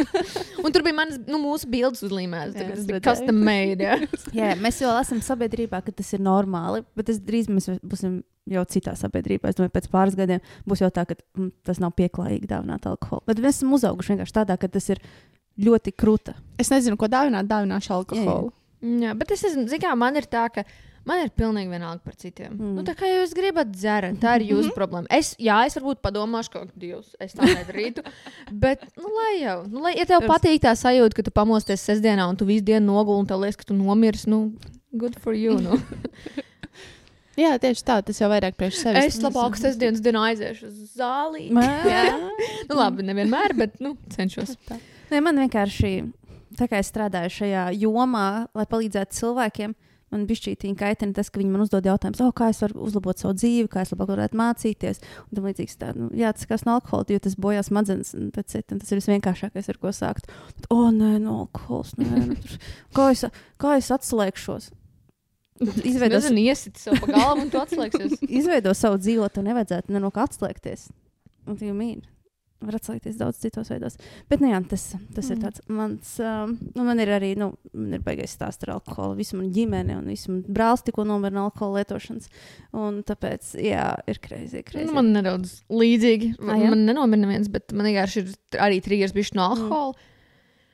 un tur bija manas, nu, mūsu bildes uzlīmētas. Jā, tā kā es Tas bija custom made. Jā. Jā, mēs jau esam sabiedrībā, ka tas ir normāli, bet es drīz mēs būsim jau citā sabiedrībā. Es domāju, pēc pāris gadiem būs jau tā, ka mm, tas nav pieklājīgi dāvināt alkoholu. Bet mēs esam uzauguši vienkārši tādā, ka tas ir ļoti krūta. Es nezinu, ko dāvināt, dāvināšu alkoholu. jā, bet es esmu, zinu, kā man ir tā, ka man ir pilnīgi vienalga par citiem. Mm. Mm. Nu, tā kā jūs gribat dzert, tā ir jūsu problēma. Es, jā, es varbūt padomāšu, ka, Dievs, es tā nedarītu. bet, nu, lai jau, nu, lai, ja tev patīk tā sajūta, ka tu pamosties sestdienā un tu visu dienu noguli un tev liekas, ka tu nomirsi, nu, good for you. Nu. Jā, tieši tā, tas jau vairāk priekš sevis. es labāk sestdienas dienā aiziešu uz zāli. Jā. nu, labi, nevienmēr, bet, nu, cenšos. Nē, man vienkārši, tā kā es strādāju šajā jomā, lai palīdzētu cilvēkiem, man bija šī tīņa kaitina tas, ka viņi man uzdod jautājumus, oh, kā es varu uzlabot savu dzīvi, kā es labāk varētu mācīties. Un tam līdzīgs tā, nu, jā, tas kas no alkohola, jo tas bojās smadzenes, un tas ir visvienkāršākais, ar ko sākt. Bet, oh, nē, no alkohols, nē, nu, tur- kā es, kā es atslēgšos? Izveido, nezinu, iesit sev pa galvu un tu atslēgsies. izveido savu dzīvi, tev nevajadzētu ne no kā atslēgties. Un tu jau mīli. Var atslēgties daudz citos veidos. Bet, nu, jā, tas, tas mm. ir Mm. tāds mans. Um, nu, man ir arī, nu, man ir baigais stāsts ar alkoholu. Visu man ģimene un visu man brālis tikko nomira no alkohola lietošanas. Un tāpēc, jā, ir krēsli. Nu, man nedaudz līdzīgi. Ah, jā? man nenomira neviens, bet man vienkārši ir arī triggers bišķi no alkohola. Mm.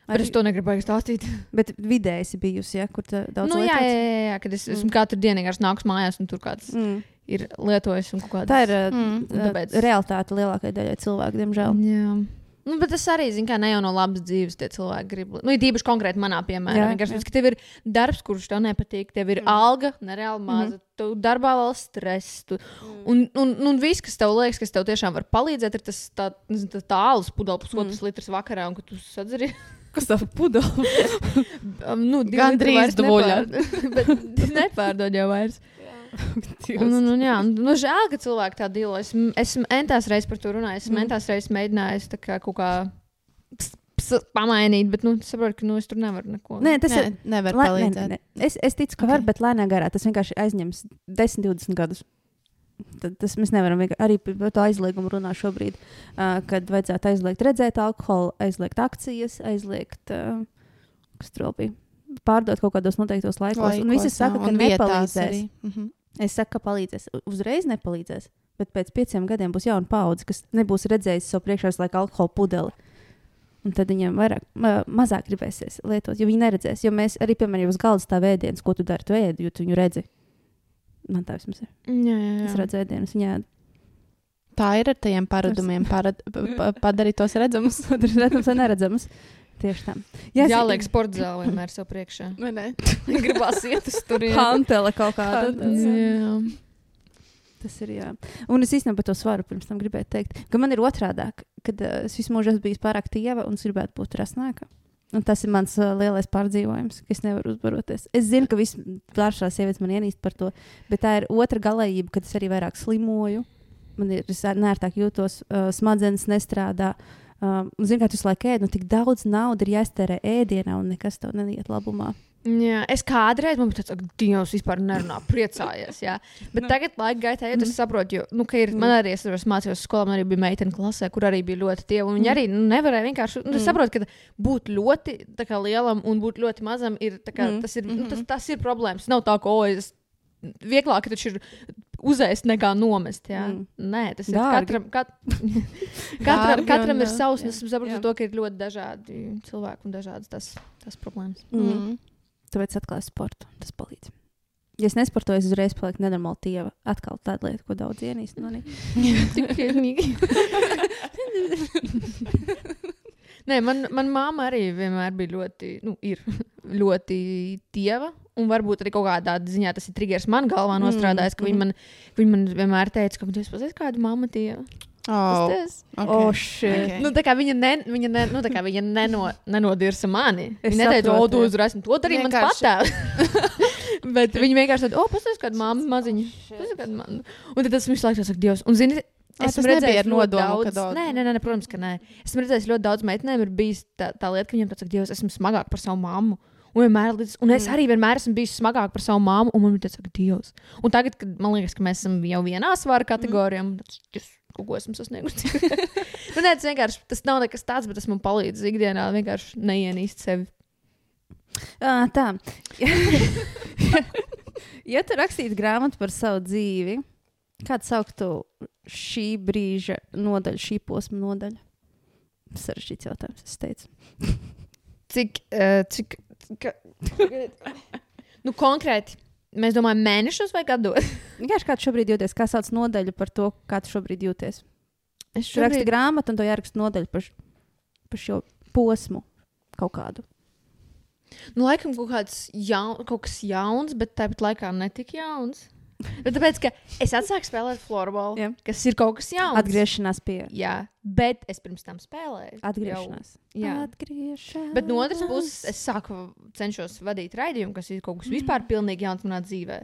Bet es to negribu baigi stāstīt. Bet vidēji esi bijusi, ja, kur tā daudz nu, jā, jā, jā, jā, kad es esmu Mm. katru dienu vienkārši nākus mājās un tur kāds Mm. ir lietojis kāds. Tā ir uh, Mm, mm, tāpēc- realitāte lielākajai daļai cilvēku, diemžēl. Jā. Nu, bet tas arī, zināmā mērā, ne jau no labas dzīves tie cilvēki grib. Nu, ir īpaši konkrēti manā piemērā. Jā, jā. ka tev ir darbs, kurš tev nepatīk, tev ir mm. alga, nereāli maza, mm. tu darbā vēl stress. Tu, mm. un, un, un viss, kas tev liekas, kas tev tiešām var palīdzēt, ir tas tā, nezinu, tā, tā alus pudele, pusotrs mm. litrs vakarā, un ka tu sadzeri. Kas tā pudele? Nu, vairs dvoļa. nepār- Bet nepārdod jau vairs. Un, un, un, jā, un, nu, žēl, ka cilvēki tā dīlo. Es, esmu entās reizes par to runājis. Esmu Mm. entās reizes mēģinājis kā kaut kā ps, ps, pamainīt, bet nu, saprotu, ka nu, es tur nevaru neko. Nē, tas ne, ir. nevar palīdzēt. Ne, ne, ne. Es, es ticu, ka Ok. okay. var, bet lēnā garā tas vienkārši aizņems 10, 20 gadus. Tad, tas mēs nevaram arī par to aizliegumu runāt šobrīd, uh, kad vajadzētu aizliegt redzēt alkoholu, aizliegt akcijas, aizliegt, uh, bija, pārdot kaut kādos noteiktos laikos. laikos un visi saka, ka nepalīdzēs. arī. Mhm. Es saku, ka palīdzēs. Uzreiz nepalīdzēs. Bet pēc pieciem gadiem būs jauna paudze, kas nebūs redzējusi savu priekšā laiku alkohola pudeli. Un tad viņiem vairāk, ma- mazāk gribēsies lietot, jo viņi neredzēs. Jo mēs arī, piemēram, uz galda stāv ēdienas, ko tu dari, tu ēdi, jo tu viņu redzi. Man tā vismaz ir. Jā, jā, Es jā. redzu ēdienas, viņa ēd. Tā ir ar tajiem paradumiem, parad, pa, pa, padarīt tos redzamus. Otrs redzams vai neredzams. Tieši tā. Jā, es- jā liek sporta zāle vienmēr sev priekšā. Vai ne? Gribās iet uz turieni. Hantele kaut kāda. Jā. Tas ir jā. Un es īstenībā par to svaru pirms tam gribēju teikt, ka man ir otrādi, kad uh, es visu mūžu esmu bijis pārāk tieva un es gribētu būt rasnāka. Un tas ir mans uh, lielais pārdzīvojums, ka es nevaru uzbaroties. Es zinu, ka visas pāršās sievietes man ienīst par to, bet tā ir otra galējība, kad es arī vairāk slimoju. Man ir nērtāk jūtos, uh, smadzenes nestrādā. Um, Zinu, ka tu visu laiku ēd, nu tik daudz naudas ir jāiztērē ēdienā, un nekas tev neiet labumā. Jā, es kādreiz man bija tāds, ka Dievs vispār nerunā, priecājies. Jā. Bet Nu. tagad, laika gaitā, ja Mhm. es saprotu, jo, nu, ir, man arī, es mācījos skolā, man arī bija meitene klasē, kur arī bija ļoti tieva. Viņa Mhm. arī nu, nevarēja vienkārši, nu, es saprotu, ka būt ļoti kā, lielam un būt ļoti mazam, ir, kā, tas, ir, nu, tas, tas ir problēmas. Nav tā, ka, o, es vieglāk ir uzēst nekā nomest. Jā. Mm. Nē, tas ir Dārgi. katram, kat, katram, Dārgi katram ir savs, es saprotu to, ka ir ļoti dažādi cilvēki un dažādas tas, tas problēmas. Mm. Mm. Tāpēc atklāju sportu. Tas palīdz. Ja es nesportoju, es uzreiz palieku nenormāli tieva. Atkal tāda lieta, ko daudz ienīst. manī. Tik piesnīgi. Nē, man, man māma arī vienmēr bija ļoti, nu, ir ļoti tieva. Un varbūt arī kaut kādā ziņā tas ir triggers man galvā Mm, nostrādājis, ka mhm. viņa man, ka viņa man vienmēr teica, ka jūs pazīstat kādu mammu tieva. Oh, Tas, okay. Oh, shit. Okay. nu, tā kā viņa, ne, viņa, ne, nu, tā kā viņa neno, nenodirsa mani. Es Viņa neteica, o, tu uzvarēsi, to mans Vienkārši- patēvs. Bet viņa vienkārši tāda, o, paskatās, kāda mamma maziņa. Kāda mamma. Un tad tas visu laiku saka, Dievs. Un, zini, Es nebija ar ļoti nodomu, daudz. daudz- Nē, nē, nē, protams, ka nē. Esmu redzējis ļoti daudz meitenēm, ir bijis tā, tā lieta, ka viņiem tāds, Dievs, esmu smagāk par savu mammu. Un, vienmēr, līdz- un es Mm. arī vienmēr esmu bijis smagāk par savu mammu, un man bija tāds, ka Dievs. Un tagad, kad man liekas, ka mēs esam jau vienā svara kategorijā, un tas ko esmu sasniegusi. nu, nē, tas vienkārši tas nav nekas tāds, bet tas man palīdz ikdienā vienkārši neienīst sevi. À, tā. ja tu rakstītu grāmatu par savu dzīvi, kādu sauktu šī brīža nodaļu, šī posma nodaļu? Sarežģīts jautājums, es teicu. Cik, uh, cik, ka, nu, konkrēti, mēs domājam mēnešus vai gados? Vienkārši kā tu šobrīd jūties, kā sauc nodaļu par to, kā tu šobrīd jūties. Es Tu raksti grāmatu, un to jāraksta nodaļa par, par šo posmu kaut kādu. Nu, laikam kaut, jaun, kaut kas jauns, bet tāpat laikā netik jauns. Bet tāpēc, ka es atsāku spēlēt floorbola, Jā. kas ir kaut kas jauns. Atgriešanās pie Jā, bet es pirms tam spēlēju. atgriešanās. Jau, jā. Atgriešanās. Bet no otras puses, es sāku cenšos vadīt raidījumu, kas ir kaut kas vispār pilnīgi jauns manā dzīvē.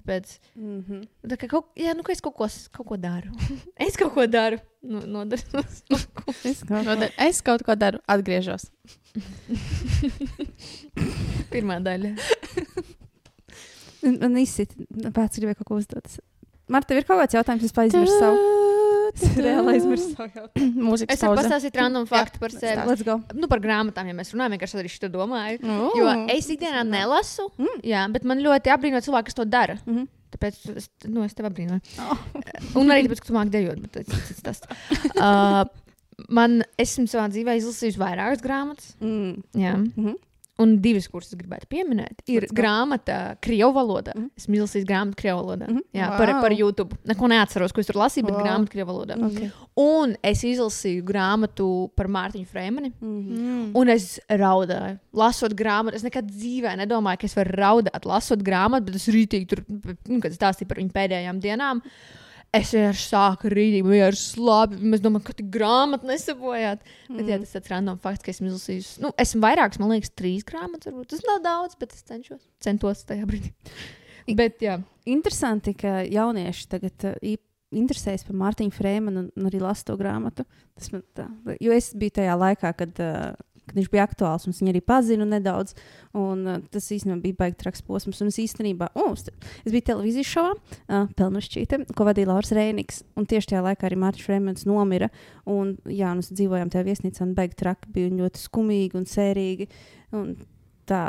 Tāpēc, Mm -hmm. tā kā kaut, jā, nu, ka es kaut ko, kaut ko daru. es kaut ko daru. Nu, nodaros. Nodaļ- Es kaut ko daru, atgriežos. Pirmā daļa. Man izsit, pēc gribēju kaut ko uzdot. Marta, tev ir kaut kāds jautājums, es aizmirsu savu. Es reāli aizmirsu savu jautājumu. Mūzikas Es varu pastāstīt random faktu par sevi. Let's go. Nu, par grāmatām, ja mēs runājam, vienkārši arī šo domāju. Ooh. Jo es ikdienā nelasu, Mm. jā, bet man ļoti apbrīno cilvēki, kas to dara. Mhm. Tāpēc es, nu, es tev apbrīnoju. Oh. Un arī tāpēc, ka tu māki dejot. Bet tas, tas, tas. Uh, man esmu savā dzīvē izlasījusi vairākas grāmatas. Mm. Jā. Mhm. Un divas, kuras es gribētu pieminēt, ir grāmata Krievu valodā. Mhm. Esmu izlasījis grāmatu Krievu valodā. Mhm. Jā, par, Wow. par YouTube. Neko neatceros, ko es tur lasīju, bet Wow. grāmatu Krievu valodā. Okay. Un es izlasīju grāmatu par Mārtiņu Freimani. Mhm. Mm. Un es raudāju, lasot grāmatu. Es nekad dzīvē nedomāju, ka es varu raudāt, lasot grāmatu, bet es rītīgi tur, nu, kad stāstīju par viņu pēdējām dienām. Es vienkārši sāku rītīgi, vienkārši slāpi. Mēs domājam, ka tā grāmata nesabojāt. Mm. Bet jā, tas ir tāds random fakts, ka esmu izlasījis. Nu, esmu vairākas, man liekas, trīs grāmatas. Varbūt. Tas nav daudz, bet es cenšos. Centos tajā brīdī. bet jā. Interesanti, ka jaunieši tagad uh, īp- interesējas par Mārtiņu Freemanu un, un arī lasa to grāmatu. Tas man tā, jo es biju tajā laikā, kad, uh, kad viņš bija aktuāls, un es viņu arī pazinu nedaudz. Un, uh, tas īstenībā bija baigts traks posms. Un es īstenībā, oh, es, biju televīzijas šovā, uh, Pelnušķīte, ko vadīja Lauris Rēniks. Un tieši tajā laikā arī Mārtiņš Freemans nomira. Un, jā, mēs dzīvojām tajā viesnīcā, un baigts traki bija un ļoti skumīgi un sērīgi. Un tā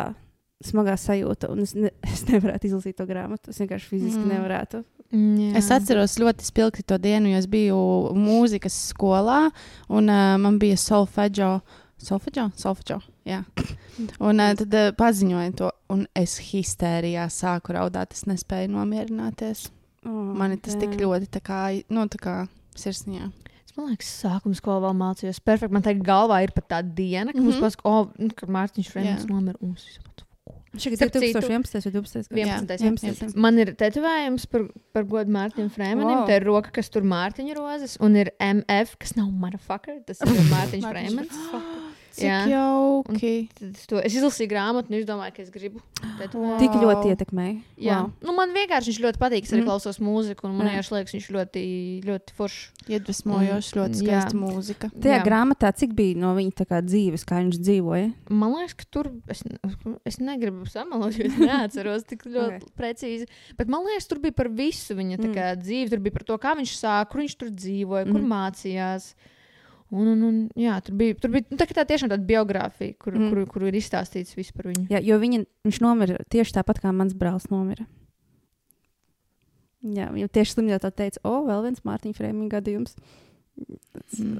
smagā sajūta, un es, ne, es nevarētu izlasīt to grāmatu. Es vienkārši fiziski Mm. mm. nevarētu. jā. Es atceros ļoti spilgti to dienu, jo es biju mūzikas skolā, un uh, man bija solfeģo. Solfeģo? Solfeģo. Jā. Un uh, tad uh, paziņoja to, un es histērijā sāku raudāt. Es nespēju nomierināties. Oh, Man tas tik jā. ļoti tā kā, nu, tā kā sirsniņā. Es man liekas, sākuma skolā vēl mācījos. Perfekti. Man tagad galvā ir pat tā diena, kad Mhm. mums pasaka, oh, nu, kad Mārtiņš Jā. nomira. Un tāds, Šī ir Starp citu- 2011. vai 12. gads? 11. 11. Man ir tetovējums par, par godu Mārtiņam Frēmanim. Wow. Wow. Tā ir roka, kas tur Mārtiņa rozes, un ir MF, kas nav motherfucker. Tas ir Mārtiņš Frēmans. Cik Jā. jauki. Tad es to- Es izlasīju grāmatu, un es domāju, ka es gribu. Tik Wow. ļoti ietekmēja. Jā, Wow. nu, man vienkārši viņš ļoti patīk. Es arī Mm. klausos mūziku, un man Jā. liekas, viņš ļoti, ļoti foršs. Iedvesmojoši, ļoti Mm, skaista jā. mūzika. Tajā Jā. grāmatā cik bija no viņa tā kā dzīves, kā viņš dzīvoja? Man liekas, ka tur es, es negribu samalot, jo es neatceros tik ļoti okay. precīzi. Bet man liekas, tur bija par visu viņa mm. kā, dzīvi. Tur bija par to, kā viņš sāka, kur viņš tur dzīvoja, kur Mm. mācījās. Un, un, un, jā, tur bija, tur bija nu, tā, tā tiešām tāda biogrāfija, kur, Mm. mm. kur, kur ir izstāstīts viss par viņu. Jā, jo viņa, viņš nomira tieši tāpat kā mans brālis nomira. Jā, jau tieši slimjā tā teica, o, vēl viens Mārtiņa Frēmiņa gadījums. Mm.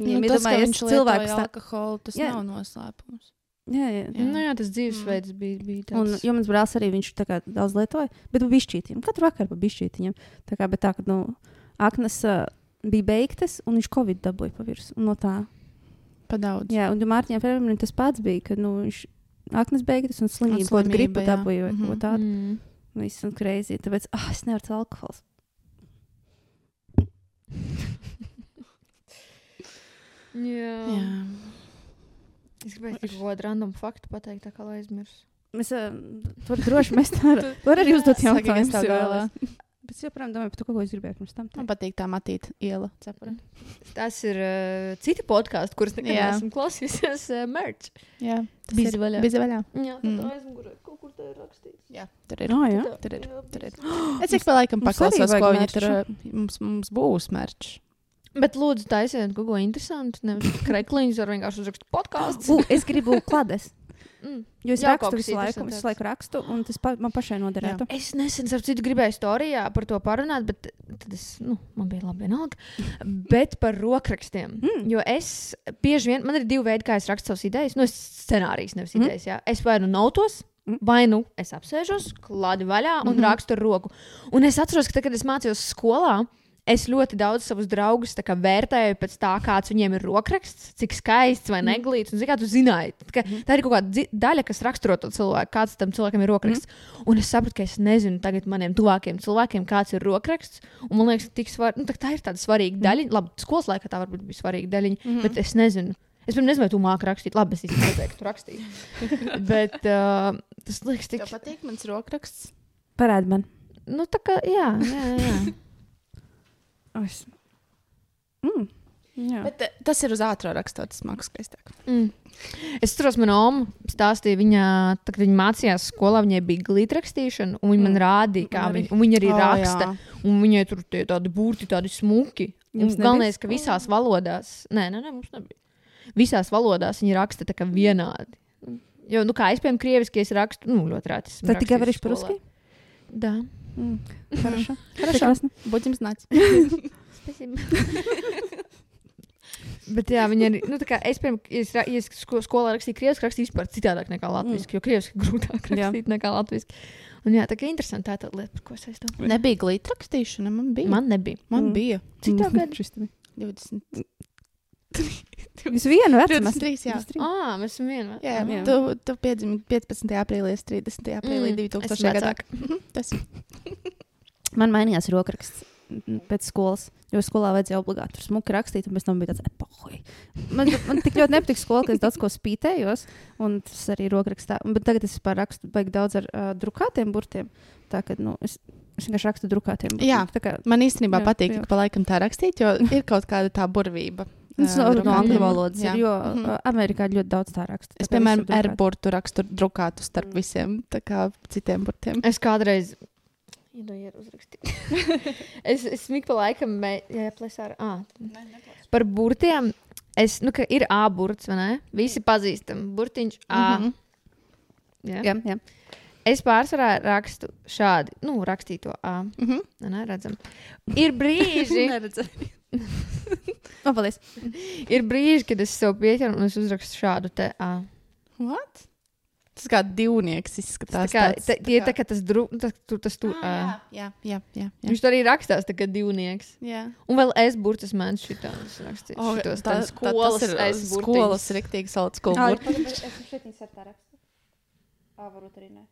Viņam Nu, ir viņš cilvēks cilvēks tā... alkoholu, tas Jā. nav noslēpums. Jā, jā. Jā. Nu, jā, tas dzīvesveids mm. bija, bija Un, tāds. jo mans brālis arī viņš tā kā daudz lietoja, bet bija bišķītiem. Katru vakaru bija bišķītiņam. Tā kā, bet tā, ka, nu, aknas uh, bija beigtas, un viņš Covid dabūja pa virsmu. Un No tā. Pa daudz. Jā, un Mārtiņam Frēmiņam tas pats bija, ka, nu, viņš aknas beigtas un slimība, ko jā. dabūja, vai Mhm. ko tādu. Mm. Viss un kreizī. Tāpēc, ah, es nevaru celt alkohols. Jā. Jā. Es gribēju tikai kaut kādu random faktu pateikt, tā kā aizmirsu. Mēs uh, tur droši mēs tā varam. Tur arī uzdot Saki, Bet es joprojām domāju par to, ko es gribēju pirms tam. Man patīk tā matīta iela. Cepura. Tas ir uh, citi podkāsti, kurus nekad Jā. neesmu klausījusies. Uh, merch. Jā, Bizi vaļā. Bizi vaļā. Jā, tā Mm. aizmugurē kaut kur tā ir rakstīts. Jā, tur ir. Oh, jā. Tur ir. Tur ir. bizi. Es cik pa laikam paklausos, ko viņi tur uh, mums, mums būs mērķis. Bet lūdzu, taisiet kaut ko interesantu. Nevis krekliņus ar vienkārši uzrakstu podkāstu. Es gribu klades. Mm. Jo es Jā, rakstu visu laiku, visu laiku rakstu, un tas pa, man pašai noderētu. Es nesen ar citu gribēju storijā par to parunāt, bet tad es, nu, man bija labi vienalga. Bet par rokrakstiem. Mm. Jo es bieži vien, man ir divi veidi, kā es rakstu savas idejas. Nu, es scenārijas, nevis Mm. idejas. Jā. Es vai nu nautos. Mm. Vai nu es apsēžos, klādi vaļā un mm. -hmm. rakstu ar roku. Un es atceros, ka tad, kad es mācījos skolā, es ļoti daudz savus draugus kā vērtēju pēc tā, kāds viņiem ir rokraksts, cik skaists vai Mhm. neglīts. Un, kā tu zināji, tā, kā, tā ir kaut kāda daļa, kas raksturo to cilvēku, kāds tam cilvēkam ir rokraksts. Mhm. Un es sapratu, ka es nezinu tagad maniem tuvākiem cilvēkiem, kāds ir rokraksts. Un man liekas, tik svar... nu, tā, tā ir tāda svarīga Mhm. daļa. Labi, skolas laikā tā varbūt bija svarīga daļa, mm -hmm. bet es nezinu. Es pirms nezinu, vai tu māki rakstīt. Labi, es īstenībā nezinu, ka tu rakstīji. bet uh, tas liekas tik. Tev patīk mans rokraksts? Parādi man. Nu, tā kā, jā, jā, jā. Es... Mm. Jā. Bet eh, tas ir uz ātrā rakstot, tas mākslinieks skaistāk. Mm. Es saprotu, manā omā stāstīja, viņa, tā, kad viņa mācījās skolā, viņai bija glīta rakstīšana, un viņa mm. man rādīja, kā viņa, viņa, viņa arī oh, raksta. Jā. Un viņai tur tie tādi burti, tādi smuki. Galvenais, ka visās valodās, nē, nē, nē, mums nebija. Visās valodās viņa raksta tā kā vienādi. Jo, nu, kā es, piemēram, krieviski, es rakstu, nu, ļoti rādi. Tad tikai varēšu par uzskatu? Да. Mm. Хорошо. Хорошо. Прекрасно. Будем знать. Spēsim. Bet jā, viņa arī, nu, tā kā es, piemēram, ja es, ra- ja es sko- skolā rakstīju krieviski, rakstīju vispār citādāk nekā latviešu, jo krieviski ir grūtāk Jā. rakstīt nekā latviešu. Un jā, tā kā interesanti tā ir tāda lieta, par ko es aizdomāju. Nebija glīta rakstīšana, man bija. Man nebija. man Mm. bija Cik tev gadi? Šis tev 20. Jūs vienu vecumu esat? 23, jā. 23. Ah, mēs esam viena. Jā, Jā. jā. Tu, tu piedzimi 15. aprīlī, es 30. aprīlī Mm, 2000. esmu gadā. vecāka. Mhm, Tas Man mainījās rokraksts mm, pēc skolas. Jo skolā vajadzēja obligāti tur smuki rakstīt, un pēc tam bija tāds epohai. Man, man tik ļoti nepatīk skola, ka es daudz ko spītējos, un tas arī rokrakstā. Bet tagad es vispār rakstu baigi daudz ar uh, drukātiem burtiem. Tā kā nu, es, es vienkārši rakstu drukātiem burtiem. Jā. tā kā Man īstenībā Jā, patīk, jā. ka pa laikam tā rakstīt, jo ir kaut kāda tā burvība. Tas ā, no, angļu valodas Jā. ir, jo Mhm. uh, Amerikā ļoti daudz tā raksta. Es, piemēram, drukāti. airburtu rakstu drukātu starp visiem tā kā citiem burtiem. Es kādreiz. Iedojiet, uzrakstīt. es es smīgi pa laikam, mē- jā, plēsā ar. Ah, par burtiem. Es, nu, ka ir A burts, vai ne? Visi pazīstam. Burtiņš A. Mhm. Jā. Jā, jā. Es pārsvarā rakstu šādi, nu, rakstīto A. Mhm. Nē, redzam. Ir brīži, O, paldies. ir brīži, kad es sev pieķeru un es uzrakstu šādu te A. What? Tas kā divnieks Tas izskatās. tā kā, tāds, te, tie ir tā kā tas dru, tas, tu, tas tu, Ah, jā, jā, jā, jā. Viņš tur arī rakstās, tā kā divnieks. jā. Un vēl es burtas man šitā rakstīju. O, šitos tā, tā, skolas tas ir es skolas riktīgi sauc skolas. Ai, burti. es šeit ar tā rakstu. varbūt arī ne.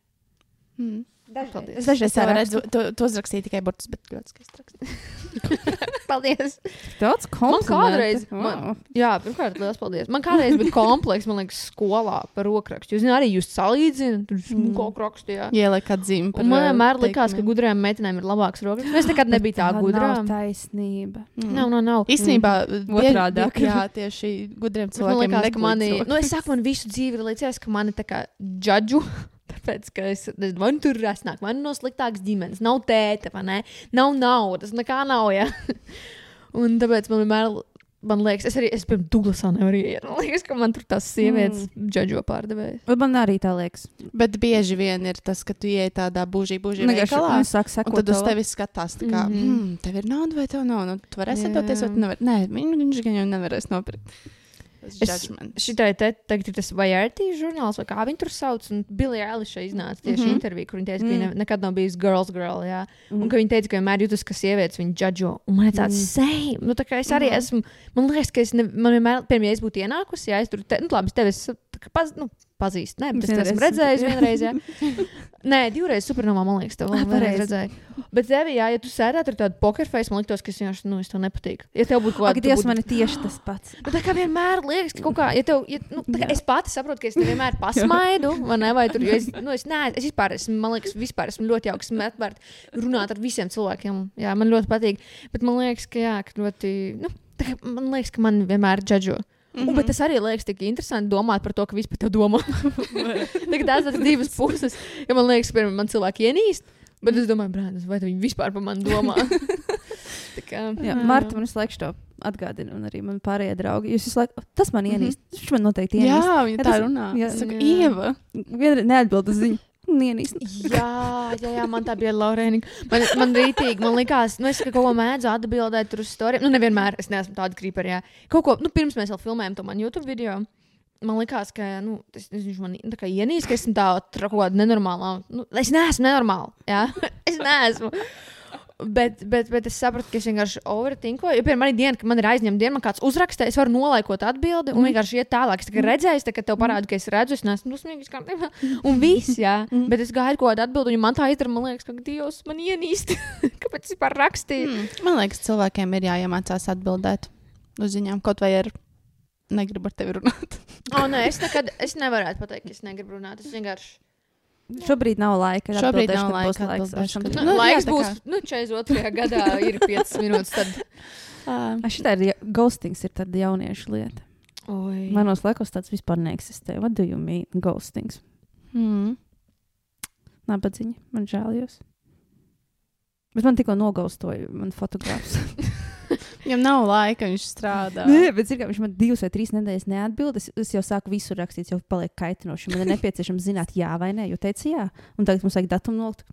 Mm. Dažreiz. Dažreiz tā redzu, tu, tu uzrakstīji tikai burtus, bet ļoti skaisti raksti. Paldies! Daudz Man komplimentu. kādreiz, Wow. man, jā, pirmkārt, liels paldies. Man kādreiz bija komplekss, man liekas, skolā par rokrakstu. Jūs zināt, arī jūs salīdzināt, tur smuko rakstījāt. Ieliek atzīmi par man uh, vienmēr likās, ka gudrām meitenēm ir labāks rokraksts. Es nekad nebiju tā nav gudrā. taisnība. Mm. Nav, nav, nav. Īstenībā, bie- Otrādāk. bie- jā, tieši gudriem Man cilvēkiem liekas, ka mani, nu, es saku, man visu dzīvi ir līdzies, ka mani tā kā džudžu. Tāpēc, ka es vai nu tur ir rasnāk, vai nu no sliktākas ģimenes, nav tēta, vai ne? Nav naudas, nekā nav. Ja? Un tāpēc man vienmēr, man liekas, es arī, es pirms Douglasā nevaru iet. Man liekas, ka man tur tās sievietes mm. džudžo pārdevējas. Man arī tā liekas. Bet bieži vien ir tas, ka tu ienāc tādā būžī, būžī veikalā. Un sekot tad uz tev. tevi skatās, tā kā, mm. -hmm. hmm, tev ir nauda vai tev nav. Nu, tu varēsi Jā. atdoties, vai tu nevari. Nē, viņ- viņš gan jau nevarēs nopirkt. Šitai te tagad ir tas Vajārtī žurnāls, vai kā viņi tur sauc, un Billy Eilish iznāca tieši mm Mhm. -hmm. interviju, kur viņa teica, ka mm. viņa ne- nekad nav bijusi girls girl, jā. Mm. Un ka viņa teica, ka vienmēr jūtas, ka sievietes viņu džudžo. Un man ir tāds, mm. same, nu tā kā es arī mm. esmu, man liekas, ka es, ne, man vienmēr, ja es būtu ienākusi, jā, es tur, te, nu labi, es tevi esmu, paz, nu, pazīstu, ne, bet es esmu redzējis vienreiz, jā. Nē, divreiz supernovā, man liekas, tev pareizi. redzēju. Bet tevi, jā, ja tu sēdētu ar tādu pokerface, man liekas, ka es vienkārši, nu, es tev nepatīk. Ja tev būtu kaut Dievs, būtu- man ir tieši tas pats. Nu, tā kā vienmēr liekas, ka kaut kā, ja tev, ja, nu, tā kā es pati saprotu, ka es nevienmēr pasmaidu, vai ne? Vai tur, jo es, nu, es, nē, es vispār esmu, man liekas, vispār esmu ļoti jauks, esmu atvērta runāt ar visiem cilvēkiem. Jā, man ļoti patīk. Bet man liekas, ka, jā, ka ļoti, nu, tā kā man liekas, ka man vienmēr džudžo. Mm -hmm. Bet tas arī liekas tik interesanti domāt par to, ka vispār tev domā. Tās ir divas puses. Ja man liekas, ka man cilvēki ienīst, bet es domāju, brāl, vai viņi vispār par mani domā. Tā kā, Jā, Marta man laiku to atgādina, un arī man pārējie draugi. Jūs visu laiku, tas man ienīst. Viņš man noteikti Jā, ienīst. viņa Jā, tā tas- runā. jā. Es saku, Jā. Ieva. Vienreiz neatbild uz ziņu. Jā, jā, jā, man tā bija Lorēna. Man, man rītīgi, man likās, nu, es ka kaut ko mēdzu atbildēt uz stāstiem. Nu, nevienmēr, es neesmu tāda krīpa, jā. Kaut ko, nu, pirms mēs vēl filmējām to man YouTube video. Man liekas, ka nu, tas, viņš man kā ienīst, ka esmu tā tra- kaut kāda nenormāla. Nu, es neesmu nenormāla. Jā, es neesmu. Bet, bet, bet es sapratu, ka es vienkārši overtinkoju. Jo, piemēram, man ir diena, kad man ir aizņemta diena, man kāds uzraksta, es varu nolaikot atbildi un vienkārši iet tālāk. Es tikai redzēju, tā, ka tev parāda, ka es redzu, es neesmu dusmīgs. Un viss, jā. Bet es gaidu kaut kādu atbildi, un ja man tā izdara, man liekas, ka Dievs man ienīst. Kāpēc es vispār rakstīju? Mm. Man liekas, cilvēkiem ir jāiemācās atbildēt uz ziņām, kaut vai ar negribu ar tevi runāt. O, nē, es nekad, es nevarētu pateikt, ka es negribu runāt. Es vienkārši. Šobrīd nav laika. Šobrīd nav kad laika būs laiks. atbildēšu, Nu, Nu, jā, laiks tā būs, kā- nu, 42. gadā ir 5 minūtes. Tad... Uh, A, Šitā ir ghostings, ir tāda jauniešu lieta. Oi. Manos laikos tāds vispār neeksistē. What do you mean? Ghostings. mm. Nabadziņa. Man žēl jūs. Bet man tikko nogaustoja man fotogrāfs. Viņam nav laika, viņš strādā. Nē, bet zini, kā viņš man divas vai trīs nedēļas neatbild. Es, es jau sāku visu rakstīt, jau paliek kaitinoši. Man ir nepieciešams zināt, jā vai nē, jo teica jā. Un tagad mums vajag datumu nolikt.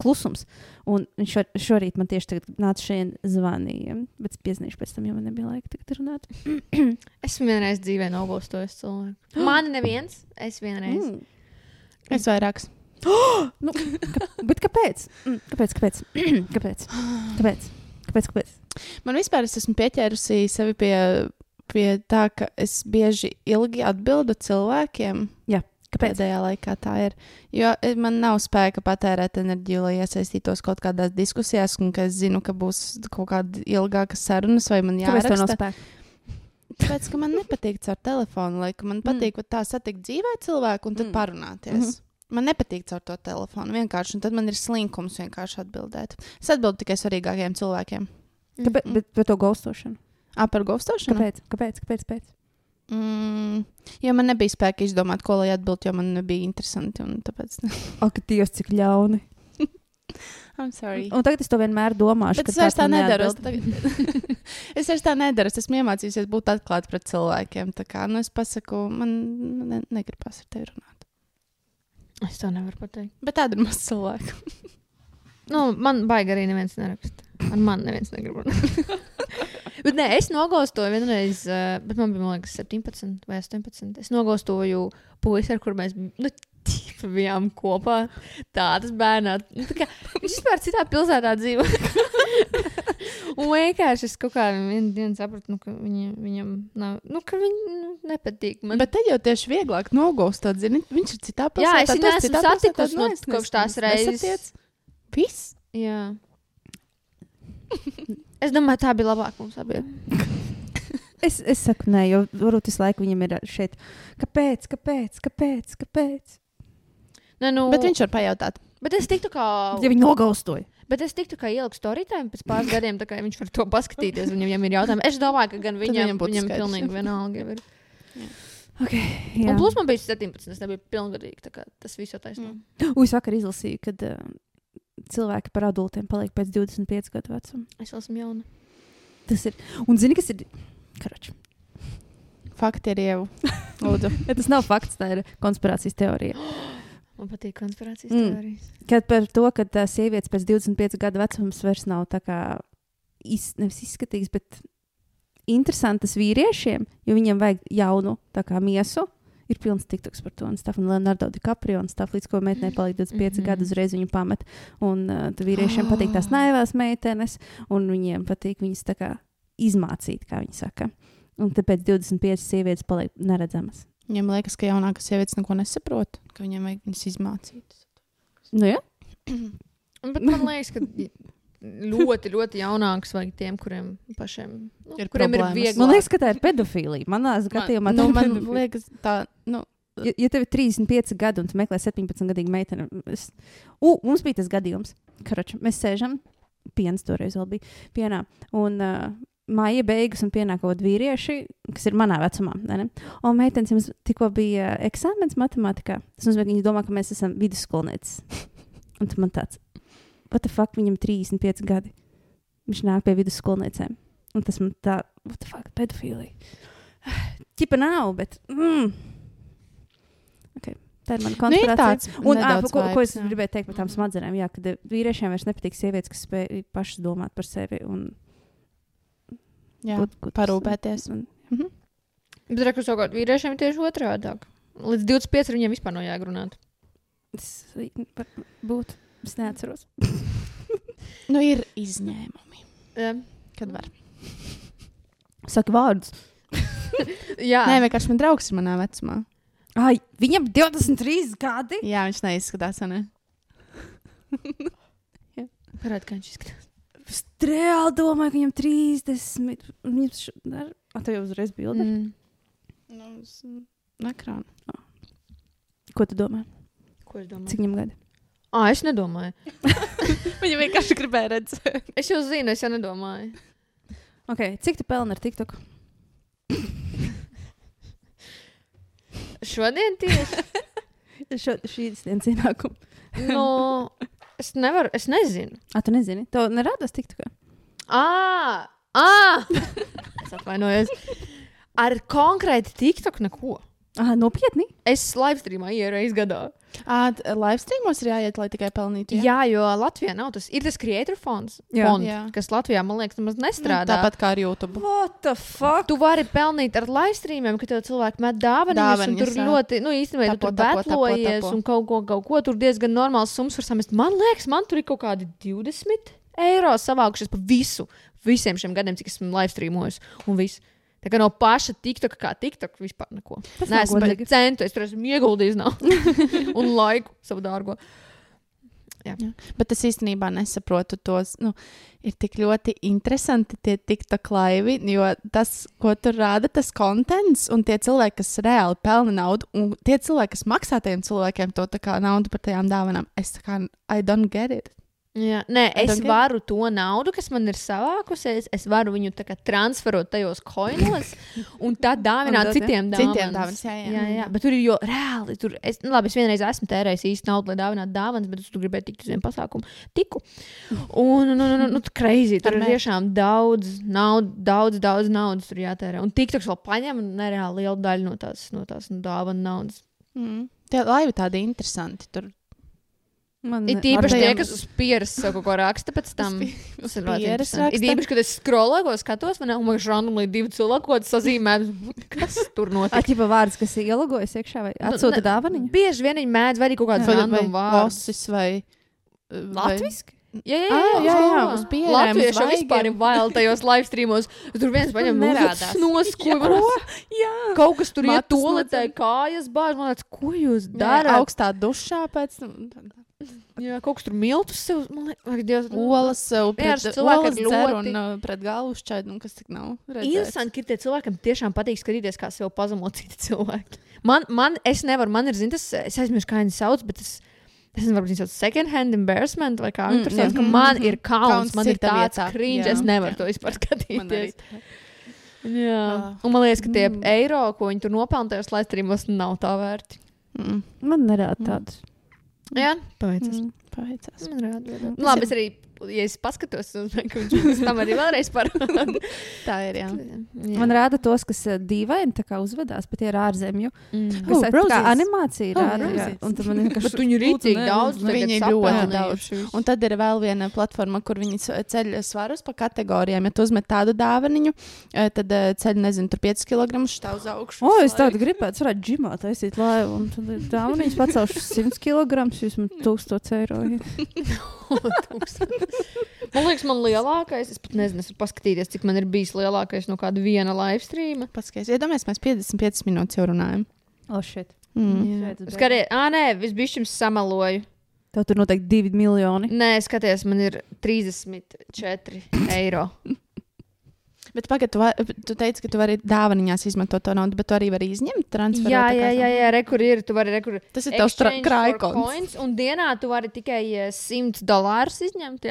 Klusums. Un viņš šo, šorīt man tieši tagad nāca šeit zvanīja. Bet es piezīmēšu pēc tam, jo man nebija laika tagad runāt. Esmu vienreiz dzīvē nobalstojis cilvēku. Mani neviens, es vienreiz. Mm. Es vairāks. Nu, ka, bet kāpēc? Mm, kāpēc? Kāpēc? kāpēc? Kāpēc? Kāpēc? Kāpēc? Man vispār es esmu pieķērusi sevi pie, pie tā, ka es bieži ilgi atbildu cilvēkiem. Kāpēc? Pēdējā laikā tā ir. Jo eh, man nav spēka patērēt enerģiju, lai iesaistītos kaut kādās diskusijās, un ka es zinu, ka būs kaut kāda ilgāka sarunas, vai man Kāpēc tev nav jāraksta. spēka? Tāpēc, ka man nepatīk caur telefonu, lai man patīk mm. tā satikt dzīvē cilvēku un tad Mm. mm. parunāties. Mm -hmm. Man nepatīk caur to telefonu vienkārši, un tad man ir slinkums vienkārši atbildēt. Es atbildu tikai svarīgākiem cilvēkiem. Kāpēc? Bet par to gaustošanu. Ā, par gaustošanu? Kāpēc? Kāpēc? Kāpēc? Kāpēc? Mm, jo man nebija spēka izdomāt, ko lai atbildētu, jo man nebija interesanti. un Tāpēc, Ak, Dievs, cik ļauni. Sorry. Un tagad es to vienmēr domāšu. Bet es vairs tā nedaru. Es vairs tā nedaru. Es esmu iemācījusies būt atklāta pret cilvēkiem. Tā kā nu, es pasaku, man ne, negribas ar tevi runāt. Es to nevaru pateikt. Bet tāda ir maz cilvēku. Nu, man baigi arī neviens neraksta. Ar mani neviens negrib runāt. bet nē, es nogaustoju vienreiz, uh, bet man bija, man liekas, 17 vai 18. Es nogaustoju puisi, ar kur mēs nu, bijām kopā. Tādas bērnā. Nu, tā kā, viņš vispār citā pilsētā dzīvo. un vienkārši es kaut kādā dienā sapratu, nu, ka viņa, viņam nav, nu, ka viņa nu, nepatīk. Man. Bet te jau tieši vieglāk nogūstot, zini, viņš ir citā Jā, pilsētā. es tu viņu esmu satikusi nu, no- es kopš tās reizes. nesatiec. Viss. Jā. Es domāju, tā bija labāk mums abiem. Es, es saku, nē, jo varbūt visu laiku viņam ir šeit. Kāpēc? Kāpēc? Kāpēc? Kāpēc? Ne, nu, Bet viņš var pajautāt. bet es tiktu kā. Ja viņi nogaustoja. Bet es tiktu, ka ieliku storytime pēc pāris gadiem, tā kā viņš var to paskatīties. Viņam jau ir jautājumi. Es domāju, ka gan viņam viņam, būtu viņam pilnīgi vienalga. Ir. Okay, Un plus man bija 17, es nebiju pilngadīga. tā kā Tas viss jau taisnība. Mm. Ui, es vakar izlasīju, kad uh, cilvēki par adultiem paliek pēc 25 gadu vecuma. Es esmu jauna. Tas ir. Un zini, kas ir. Karač. Fakti ir jau. Lūdzu. Ja tas nav fakts, tā ir konspirācijas teorija. Man patīk konspirācijas Mm. teorijas. Kad par to, ka tā sievietes pēc 25 gadu vecuma vairs nav tā kā iz, nevis izskatīgas, bet interesantas vīriešiem, jo viņiem vajag jaunu tā kā miesu. Ir pilns tiktoks par to, un Stefan Leonardo DiCaprio un Stefan līdz ko meitenei paliek 25 mm. -hmm. gadu, uzreiz viņu pamet. Un uh, vīriešiem Ah. patīk tās naivās meitenes, un viņiem patīk viņas tā kā izmācīt, kā viņi saka. Un tāpēc 25 sievietes paliek neredzamas. Viņam liekas, ka jaunākas sievietes neko nesaprot, ka viņiem vajag viņas izmācīt. Nu, ja? Bet man liekas, ka ļoti, ļoti jaunāks vajag tiem, kuriem pašiem nu, Ir kuriem ir problēmas. viegli. Man liekas, ka tā ir pedofīlija. Manā skatījumā nu, tā ir man liekas, tā, nu, Ja, ja tev ir 35 gadi un tu meklē 17 gadu meiteni, es... U, mums bija tas gadījums, ka mēs sēžam, piens toreiz vēl bija pienā. Un, uh, Māja beigas un pienāk kaut kādi vīrieši, kas ir manā vecumā. Ne? Un meitenes jums tikko bija eksāmenis matemātikā. Tas nozīmē, ka viņi domā, ka mēs esam vidusskolnieces. un tu man tāds, what the fuck, viņam ir 35 gadi. Viņš nāk pie vidusskolniecēm. Un tas man tā, what the fuck, pedofīlija. Čipa nav, bet. Mm. Okay. Tā ir mana nu, ir konspirācija. Un, ā, ko, ko es vibes, jā. gribēju teikt par tām smadzenēm? Jā, eh, vīriešiem vairs nepatīk sievietes, kas spēj pašas domāt par sevi un Jā, būt gudras. parūpēties. Un, Mhm. Bet reku savukārt vīriešiem ir tieši otrādi. Līdz 25 viņiem vispār nav jāgrunāt. es, var būt. Es neatceros. Nu, ir izņēmumi, Jā, kad var. Saki vārdus. Jā. Nē, vienkārši man draugs ir manā vecumā. Ai, viņam 23 gadi. Jā, viņš neizskatās, ne? parādi, kā viņš izskatās. Es reāli domāju, ka viņam 30. Viņam š... ar... A, tev jau uzreiz bija bilde. Mm. Nu, uz ekrāna. Ko tu domā? Ko es domāju? Cik viņam gadi? Ah, es nedomāju. Viņa vienkārši gribēja redzēt. Es jau zinu, es jau nedomāju. Okay. Cik tu pelni ar TikTok? Šodien tieši. Šo, šīs dienas ienākumu. nu, es nevaru, es nezinu. A, tu nezini? Tev nerādās TikTokā? Ah! ah! es atvainojos. Ar konkrēti TikTok neko. Ah, nopietni? Es live streamā ieeju reizes gadā. Live streamos ir jāiet, lai tikai pelnītu. Jā, jā jo Latvijā nav tas. Ir tas creator fonds, Jā. fond, Jā. kas Latvijā, man liekas, nemaz Nu, nestrādā. tāpat kā ar YouTube. What the fuck? Tu vari pelnīt ar live streamiem, ka tev cilvēki met dāvanas. Tur jā. ļoti, nu, īstenībā, tu Tapo, tur tapo, tapo, betlojies un kaut ko, kaut ko tur diezgan normāls summas var samest. Man liekas, man tur ir kaut kādi 20 eiro savākušies par visu, visiem šiem gadiem, cik esmu live streamojis. Un viss. Tā kā no paša TikTok, kā TikTok, vispār neko. Tas Nē, es godīgi. centu, es tur esmu ieguldījis naudu un laiku savu dārgo. Bet es īstenībā nesaprotu tos. Nu, ir tik ļoti interesanti tie TikTok laivi, jo tas, ko tur rāda, tas kontents un tie cilvēki, kas reāli pelna naudu, un tie cilvēki, kas maksā tiem cilvēkiem to naudu par tajām dāvanām, es tā kā, I don't get it. Jā, nē, es get- varu to naudu, kas man ir savākusies, es varu viņu transferot tajos koinos un tad dāvināt Un dot, citiem dāvanas. Citiem dāvanas, jā, jā. jā, jā. Bet tur ir jau reāli. Tur, es, nu, labi, es vienreiz esmu tērējis īsti naudu, lai dāvinātu dāvanas, bet es tur gribēju tikt uz vienu pasākumu. Tiku. Un, un, un, un, un crazy. Tur ir tiešām daudz, naud, daudz, daudz naudas tur jātērē. Un TikToks vēl paņem nereāli lielu daļu no tās, no tās nu, dāvana naudas. Mm. Tie laivi tādi interesanti. Tur Man Ir īpaši tie, kas uz pieres kaut ko raksta pēc tam. Tas ir ļoti pieres. Ir īpaši, kad es skroloju, ko skatos, man ir randomly divi cilvēki, ko sazīmē. Kas tur notiek? Atķipa vārds, kas ir ielogojis iekšā vai Nu, atsūta ne- dāvaniņu? Bieži vien viņi mēdz vai kaut vai random vārdu. losis vai. vai- Latviski? Jā, jā, jā, jā, jā, jā. uz pierēm, uz Latvieši jau vispār ir bail tajos live streamos. Tur viens paņem Nerādās. noskuļu. Jā, Kaut kas tur iet nocen. kājas bāž. Man liekas, ko jūs darāt? augstā dušā pēc tam. Jā, kaut kas tur miltus sev. Man liekas, Dievs, Olas, uh, pret, olas dzer ļoti- un uh, pret galvu šķaid, un kas tik nav. redzēts. Interesanti, ka tie cilvēki, kam tiešām patīk skatīties, kā sev pazemo citi cilvēki. Man, man es nevaru, man ir, zini, tas, es aizmirsu, kā viņi sauc, bet tas, es nezinu, varbūt viņi sauc second hand embarrassment vai kā viņi Mm, tur sauc, ka man ir kauns, Kauns man ir tāds vietā, cringe, jā. es nevaru Jā. to vispār skatīties. Jā, Ah. un man liekas, ka tie Mm. eiro, ko viņi tur nopelna tajos laistrīmos, nav tā vērti. Mm, Man nerāda Mm. Jā, paveicas. mm, Paveicās. Man rāda, rāda. Nu, Labi, es arī, ja es paskatos, ka viņš tam arī vēlreiz parāda. Tā ir, jā. Jā. Man rāda tos, kas eh, dīvaini tā kā uzvedās, bet tie ir ārzemju. Mm. Kas Oh, tā animācija Oh, rāda. jā. Un tad man vienkārši. Bet viņi ir rītīgi daudz. Viņi ir ļoti daudz. Un tad ir vēl viena platforma, kur viņi ceļ svarus pa kategorijām. Ja tu uzmet tādu dāvaniņu, eh, tad eh, ceļ, nezinu, tur 5 kg štāv uz augšu. O, es tādu gribētu, varētu ģimā taisīt laivu. Un tad ir tā, un viņas pacelšu 100 kg, jūs man 1000 eiro. Man liekas, man lielākais, es pat nezinu, es paskatīties, cik man ir bijis lielākais no kāda viena live streama. Paskaties, iedomājieties, mēs 55 minūtes jau runājam. O, shit. Mm. Skaties, ah, nē, visbišķi sameloju. Tev tur noteikti 2 miljoni. Nē, skaties, man ir 34 eiro. Bet pagaidi, tu, va- tu teici, ka tu vari dāvaniņās izmantot to naudu, bet tu arī vari izņemt transferu. Jā, jā, jā, jā rekur ir. Tu vari rekur. Tas ir tavs coins, Un dienā tu vari tikai eh, 100 dolārus izņemt.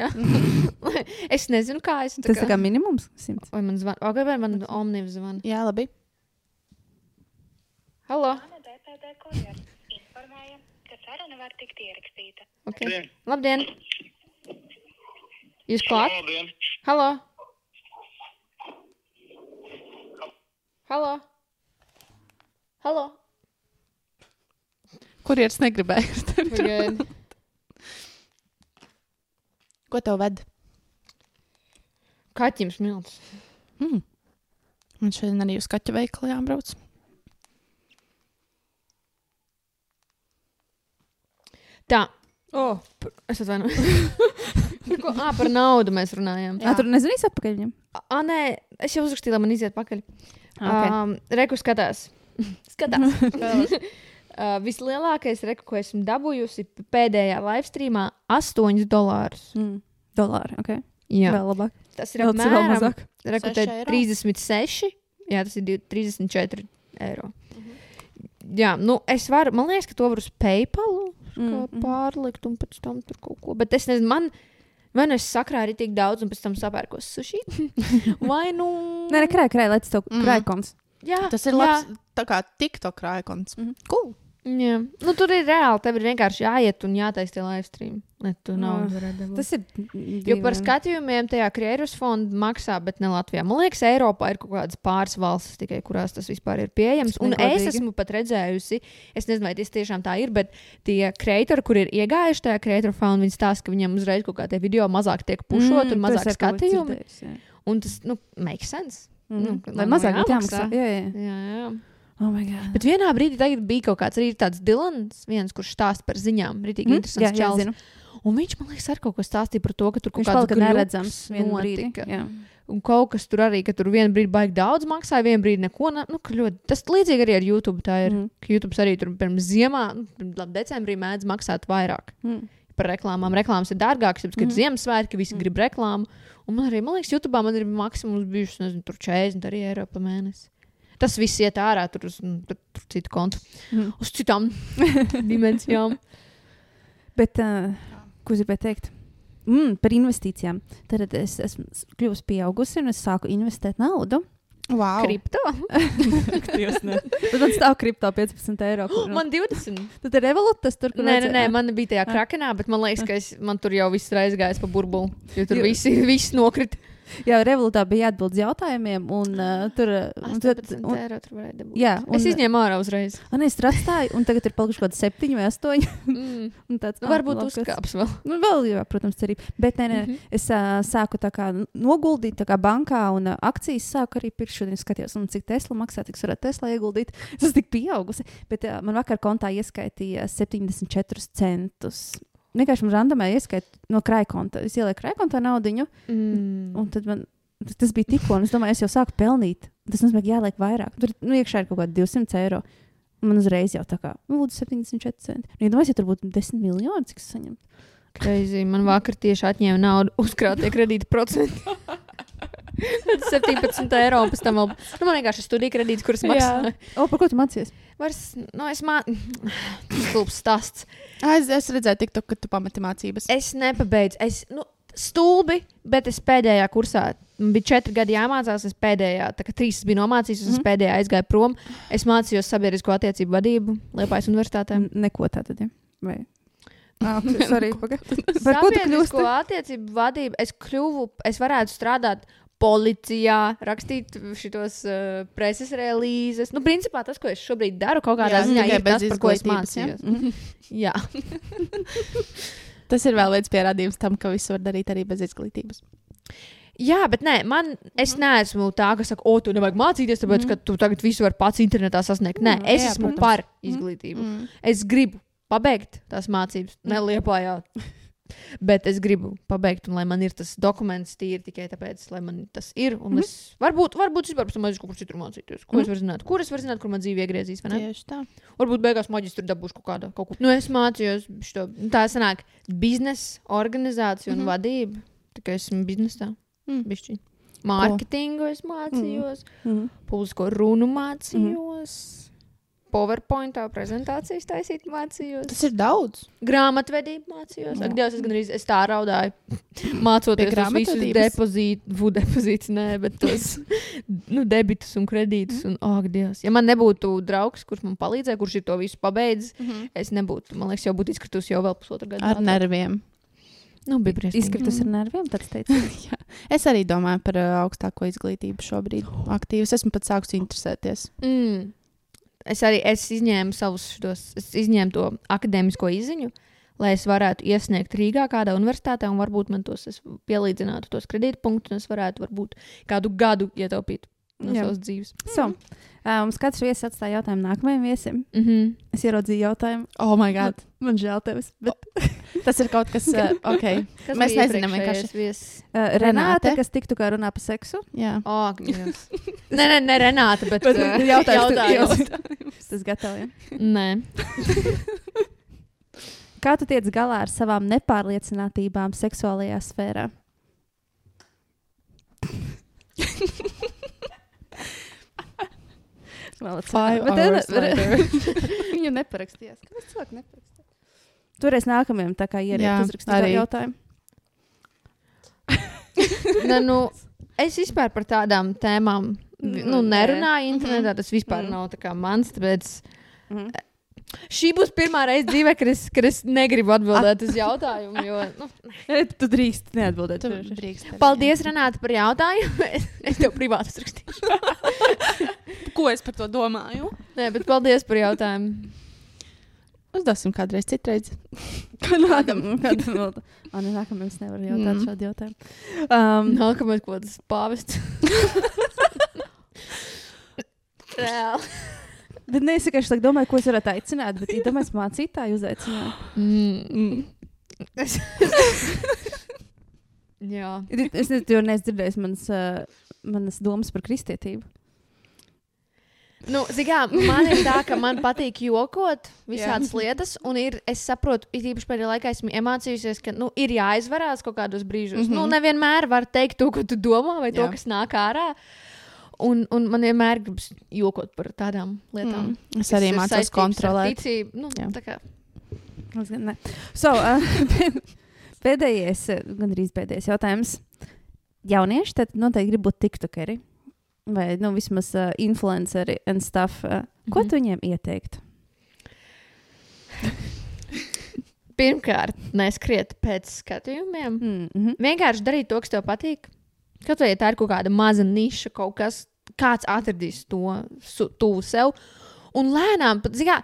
Es nezinu, kā es Tas ir kā minimums 100. Vai man zvana? Okay, vai man omnibus zvana? Jā, labi. Halo? Okay. Labdien! Jūs klāt? Labdien! Halo! Halo! Halo! Kurjeris negribēja Pagaid. Ko tev ved? Kaķim smilts. Mm. Man šodien arī uz kaķa veikalu jābrauc. Tā. Oh, es atvainojos. Par ko? Ā, par naudu mēs runājām. Jā, tur nezvanīs atpakaļ viņam. Ah, nē, es jau uzrakstīju, lai man iziet pakaļ. Okay. Um, reku skatās. skatās. uh, vislielākais reku, ko esmu dabūjusi pēdējā live streamā - 8 dolārus. Mm. Dolāri, ok. Jā, Vēl labāk. tas ir apmēram mazāk. reku, Seši te eiro? 36. Jā, tas ir div- 34 eiro. Jā, nu es varu, man liekas, ka to var uz PayPal Mm, kā mm. pārlikt un pēc tam tur kaut ko. Bet es nezinu, man. Vai nu es sakrāju tik daudz, un pēc tam sapērkos sushi? Vai nu. Nē, nē, krāj, krāj, lai tas tev Mm. krājkons. Jā, Tas ir jā. labs, tā kā TikTok rājkons. Mhm. Cool. Jā, nu, tur ir reāli. Tev ir vienkārši jāiet un jātaisa tie live stream. Tu naudu Ah, dabūt. Tas ir. Jo par skatījumiem tajā Krievijas fonda maksā, bet ne Latvijā. Man liekas, Eiropā ir kaut kādas pāris valstis, tikai kurās tas vispār ir pieejams. Un es esmu pat redzējusi, es nezinu, vai tas tiešām tā ir, bet tie kreatori, kur ir iegājuši tajā Krievijas fondā, viņi stāsta, ka viņiem uzreiz kaut kādie video mazāk tiek pušot mm, un mazāk skatījumi. Un tas, nu, makes sense. Mm. Nu, Lai mazāk būtu jāmaksā. jāmaksā. Jā, jā. Jā, jā. Oh. Bet vienā brīdī bija kaut kāds arī tāds Dilans, viens, kurš stāsta par ziņām. Rītīgi mm? Jā, interesants jā, čels. zinu. Un viņš man liekas, ar kaut ko stāstīja par to, ka tur kaut vienu brīdi. notika. Jā. Un kaut kas tur arī, ka tur vienā brīdī baigi daudz maksāja, vienā brīdī neko. Ne, nu, ka ļoti, tas līdzīgi arī ar YouTube. Tā ir. Mm. Ka YouTube arī tur pirms ziemā, nu, pirms decembrī mēdz maksāt vairāk Mm. par reklāmām. Reklāmas ir dārgākas, kad Mhm. mm. Ziemassvētki visi mm. grib reklāmu. Un man arī, man liekas, YouTube man ir maksimums bijušas, nezinu, tur 40 arī eiro pa mēnesi. Tas viss iet ārā tur uz nu, tur, citu kontu, Mhm. uz citām dimensijām. Bet, uh, ko gribēju teikt? Mm, par investīcijām. Tad es esmu kļuvusi pieaugusi un es sāku investēt naudu. Wow. Kripto. Tad man stāv kripto 15 eiro. Kur, nu, Man 20. Tad ir revolūts, tur kur Nē, nē, nē, man bija tajā Ah. krakenā, bet man liekas, ka es, man tur jau viss ir aizgājis pa burbuli. Jo tur visi, visi nokrita. Jā, revolūtā bija jāatbild uz jautājumiem, un uh, tur un, tad, 18 un, eiro tur varēja dabūt. jā, un, Es izņēmu ārā uzreiz. un es tur atstāju, un tagad ir palikuši kaut kādi septiņi vai astoņi. Mm. un Tāds, Nu, ah, varbūt kas- uzkāps vēl. Nu, vēl, jā, protams, arī. Bet nē, nē, Mhm. es uh, sāku tā kā noguldīt tā kā bankā, un uh, akcijas sāku arī pirkt. Šodien skatījos, un cik Tesla maksā, cik varētu Tesla ieguldīt. Esmu tik pieaugusi. Bet uh, man vakar kontā ieskaitīja 74 centus. Vienkārši randomē ieskait no krājkonta. Es ielieku krājkontā naudiņu, Mm. un tad man tas bija tikko, un es domāju, es jau sāku pelnīt. Tas nozīmē, ka jāliek vairāk. Tur nu, iekšā ir kaut kādi 200 eiro. Man uzreiz jau tā kā, nu, lūdzu, 74 centi. Nu, ja domāju, ja tur būtu 10 miljoni, cik es saņemtu. Crazy. Man vakar tieši atņēma naudu uzkrātie kredīta procenti. 17 eiro, un pēc tam vēl. Nu, man vienkārši ir studija kredīts, kuras maksāju. O, par ko tu mācījies? Vairs, nu, es mācīju. Tas stulbs stāsts. Ā, Es, es redzēju, tiktu, ka tu pameti mācības. Es nepabeidzu. Es, nu, stulbi, bet es pēdējā kursā. Man bija četri gadi jāmācās. Es pēdējā, tā kā trīs biju nomācījies, un es Mhm. pēdējā aizgāju prom. Es mācījos sabiedrisko attiecību vadību Liepājas universitātē. Neko tātad. Ja? Vai? Ah, sorry, paga. Par ko tu kļūsti? Sabiedrisko attiecību vadību es kļuvu, es varētu strādāt policijā, rakstīt šitos uh, preses relīzes. Nu, principā tas, ko es šobrīd daru, kaut kādā Jā, ziņā ir tas, par ko es ja? mācījos. Jā, Tas ir vēl viens pierādījums tam, ka visu var darīt arī bez izglītības. Jā bet nē, man, es neesmu tā, kas saka, o, tu nevajag mācīties, tāpēc, ka tu tagad visu vari pats internetā sasniegt. Nē, Mm, es jā, esmu protams. par izglītību. Mm. Es gribu pabeigt tās mācības, neliepājā. Bet es gribu pabeigt, un lai man ir tas dokuments tīri tikai tāpēc, lai man tas ir. Un Mhm. es varbūt, varbūt vispār pēc tam aiziešu kaut kur citur mācīties. Ko es varu zināt? Kur es varu zināt, kur man dzīve iegriezīs? Tieši tā. Varbūt beigās maģistru dabūšu kaut kādā. Kaut kur. nu, es mācījos šo, tā sanāk, biznesa organizāciju un mm Mhm. -hmm. vadību. Tikai esmu biznesā. Mm. Bišķiņ. Mārketingu es mācījos, Mhm. publisko runu mācījos. PowerPointā prezentācijas taisīt mācījos. Tas ir daudz. Grāmatvedību mācījos. Ak, Dievs, es gandrīz es tā raudāju. Mācoties grāmatvedības? depozītus, depozītus, nē, bet tos nu, debitus un kredītus. Un, ak, Dievs. Ja man nebūtu draugs, kurš man palīdzēja, kurš ir to visu pabeidzis, es nebūtu, man liekas, jau būtu izkritusi jau vēl pusotru gadu. Ar atpakaļ. nerviem. Nu, bija briesmīgi. Izkritus ar nerviem, tāds teica. Jā. Es arī domāju par uh, augstāko izglītību šobrīd. Aktīvi. Es esmu pat sākusi interesēties. Mm. Es arī es izņēmu savus šos, es izņēmu to akadēmisko izziņu, lai es varētu iesniegt Rīgā kādā universitātē, un varbūt man tos pielīdzinātu tos kredītpunktus, un es varētu varbūt kādu gadu ietaupīt no Jā. savas dzīves. So, uh, mums katrs viesis atstāja jautājumu nākamajam viesim. Mm -hmm. Es ieraudzīju jautājumu. Oh, my God. Man žēl tevis. Bet, Tas ir kaut kas, uh, ok. Kas Mēs nezinām iepriekšējais viesis? uh, Renāte, Renāte. kas tiktu kā runā par seksu. Jā. Oh, nē, nē, nē, Renāta, bet, Bet uh, jautājums, jautājums. Tas gatavs. Nē. Kā tu tiec galā ar savām nepārliecinātībām seksuālajā sfērā? Vēl Five Bet, hours bet- later. Viņa neparakstījās. Kāpēc cilvēki neparakstījās? Toreiz nākamajam tā kā ieriet Jā, uzrakstīt arī. jautājumu. Nē, nu, es vispār par tādām tēmām nu, Mm, nē. nerunāju internetā. Tas vispār Mm. nav tā kā mans. Tāpēc Mhm. šī būs pirmā reize dzīvē, kad es, kad es negribu atbildēt uz jautājumu. Jo, nu, Tu drīkst neatbildēt. Tu drīkst paldies, Renāta, par jautājumu. Es, es tev privāti uzrakstīšu. Ko es par to domāju? Nē, bet paldies par jautājumu. Uzdosim kādreiz citreiz. Kādam, vēl. Nē, nākamajam es nevaru jautāt Mm. šādu jautājumu. Um, Nākamais, ko tas pāvests. Reāli. bet nesaku, es tā domāju, ko es varētu aicināt, bet iedomājieties, mācītāju uzaicināt. Mm. Mm. Es... Jā. Es nezinu, neesi dzirdējis manas, uh, manas domas par kristietību. Nu, kā, man ir tā, ka man patīk jokot visādas lietas, un ir, es saprotu, it īpaši pēdējā laikā esmu iemācījusies, ka nu, ir jāizvarās kaut kādos brīžos. Mm Mhm. -hmm. Nu, nevienmēr var teikt to, ko tu domā, vai to, Jā. kas nāk ārā. Un, un man vienmēr gribas jokot par tādām lietām. Mm. Es arī mācos kontrolēt. Ticību. Nu, Jā. tā kā, gan. So, uh, pēdējais, uh, gandrīz pēdējais jautājums. Jaunieši tad noteikti grib būt tiktokeri vai nu, vismaz uh, influenceri un stuff. Uh, ko Mhm. tu viņiem ieteiktu? pirmkārt, neskriet pēc skatījumiem. Mm -hmm. Vienkārši darīt to, kas tev patīk. Kaut vai ja tā ir kaut kāda maza niša, kaut kas, kāds atradīs to tuvu sev. Un lēnām, kā,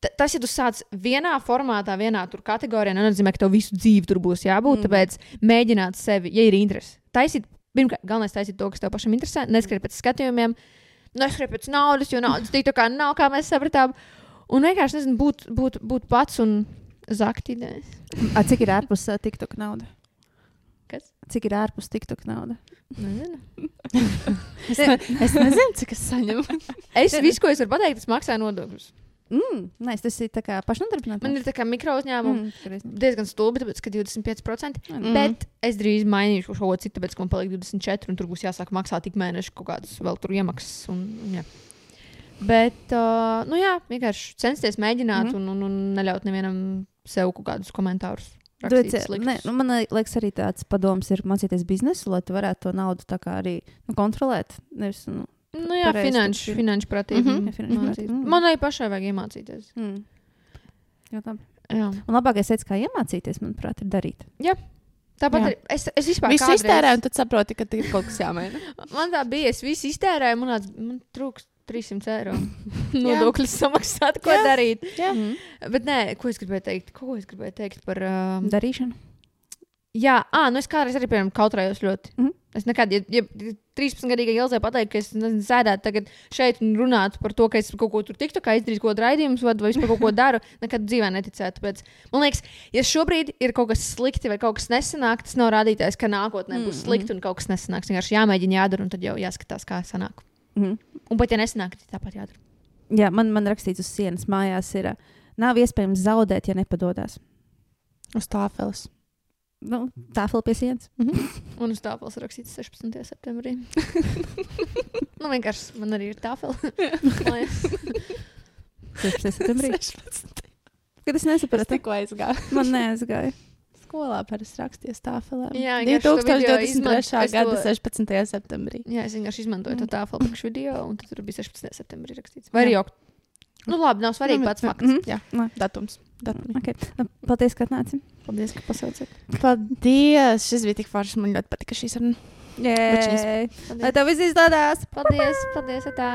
t- tas, ja tu sāc vienā formātā, vienā tur kategorijā, nenozīmē, ka tev visu dzīvi tur būs jābūt. Mm. Tāpēc mēģināt sevi, ja ir interese. Taisīt, pirmkārt, galvenais taisīt to, kas tev pašam interesē, neskriet pēc skatījumiem, neskriet pēc naudas, jo naudas tik tā kā nav, kā mēs sapratām. Un vienkārši, nezinu, būt, būt, būt pats un, Zakti idejas. A, cik ir ārpus uh, TikTok nauda? Kas? Cik ir ārpus TikTok nauda? Nezinu. Es, ne, es nezinu, cik es saņemu. Es visu, ko es varu pateikt, es maksāju nodokļus. Mm, nē, tas ir pašnodarbināts. Man ir tā kā mikro uzņēmumi. Mm, Diezgan stulbi, tāpēc, ka 25%. mm. Bet es drīz mainīšu šo ko citu, tāpēc, ka man paliek 24, un tur būs jāsāk maksāt tik mēneši kaut kādas vēl tur iemaksas. Un, jā. Bet, uh, nu jā, vienkārši censties mēģināt mm -hmm. un, un, un neļaut nevienam sev kaut kādus komentārus. Rakstīt ne, nu, man liekas, arī tāds padoms ir mācīties biznesu, lai tu varētu to naudu tā kā arī nu, kontrolēt. Nevis, nu, Nu, jā, finanšu, finanšu pratību. Mhm, Mm ja finanšu -hmm. pratību, mm. Man arī pašai vajag iemācīties. mm. Ļoti labi. Jā. Un labākais veids, kā iemācīties, manuprāt, ir darīt. Tāpat Jā. arī es, es vispār Visu kādreiz- iztērē, un tad saproti, ka ir kaut kas jāmaina. Man tā bija, es visu iztērēju, man, tāds, man trūks 300 eiro. Nodokļus samaksāt, ko Jā. darīt. Jā. Mm. Bet nē, ko es gribēju teikt? Ko es gribēju teikt par. Um, Darīšana. Jā, ah, nu es kādreiz arī, piemēram, kautrējos ļoti. Mhm. Es nekad, ja, ja 13 gadīgai Ilzai pateiktu, ka es nezinu, sēdētu tagad šeit un runātu par to, ka es kaut ko tur tiktu, kā izdarīju, ko raidījumus vai vispār kaut ko daru, nekad dzīvē neticētu. Tāpēc, man liekas, ja šobrīd ir kaut kas slikti vai kaut kas nesanāk, tas nav rādītājs, ka nākotnē būs Mm, slikti un kaut kas nesanāks. Vienkārši jāmēģina jādara un tad jau jāskatās, kā sanāk. Mm. Un pat ja nesanāk, tad tāpat jādara. Jā, man, man rakstīts uz sienas mājās, ir, nav iespējams zaudēt, ja nepadodas. Uz tāfeles. Nu, tā vēl pie sienas. Un uz tāfeles rakstīts 16. septembrī. nu, vienkārši man arī ir tāfela. Mājās. 16. septembrī. Kad es nesapratu, tikko aizgāju. man neaizgāja. Skolā parasti raksties tāfelē. Jā, vienkārši to video 2023. izman- es gada to- 16. septembrī. Jā, es vienkārši izmantoju Mm. to tāfelu priekš video, un tad tur bija 16. septembrī rakstīts. Vai arī ok. Nu, labi, nav svarīgi Nu, pats fakts. Mhm. Jā, Nē. datums. Datumi. Okay. Nu, Paldies, ka atnāci. Paldies, ka pasaucat. Paldies! Šis bija tik foršs. Man ļoti patika šī saruna. Lai tev viss izdodas! Paldies, paldies, tā.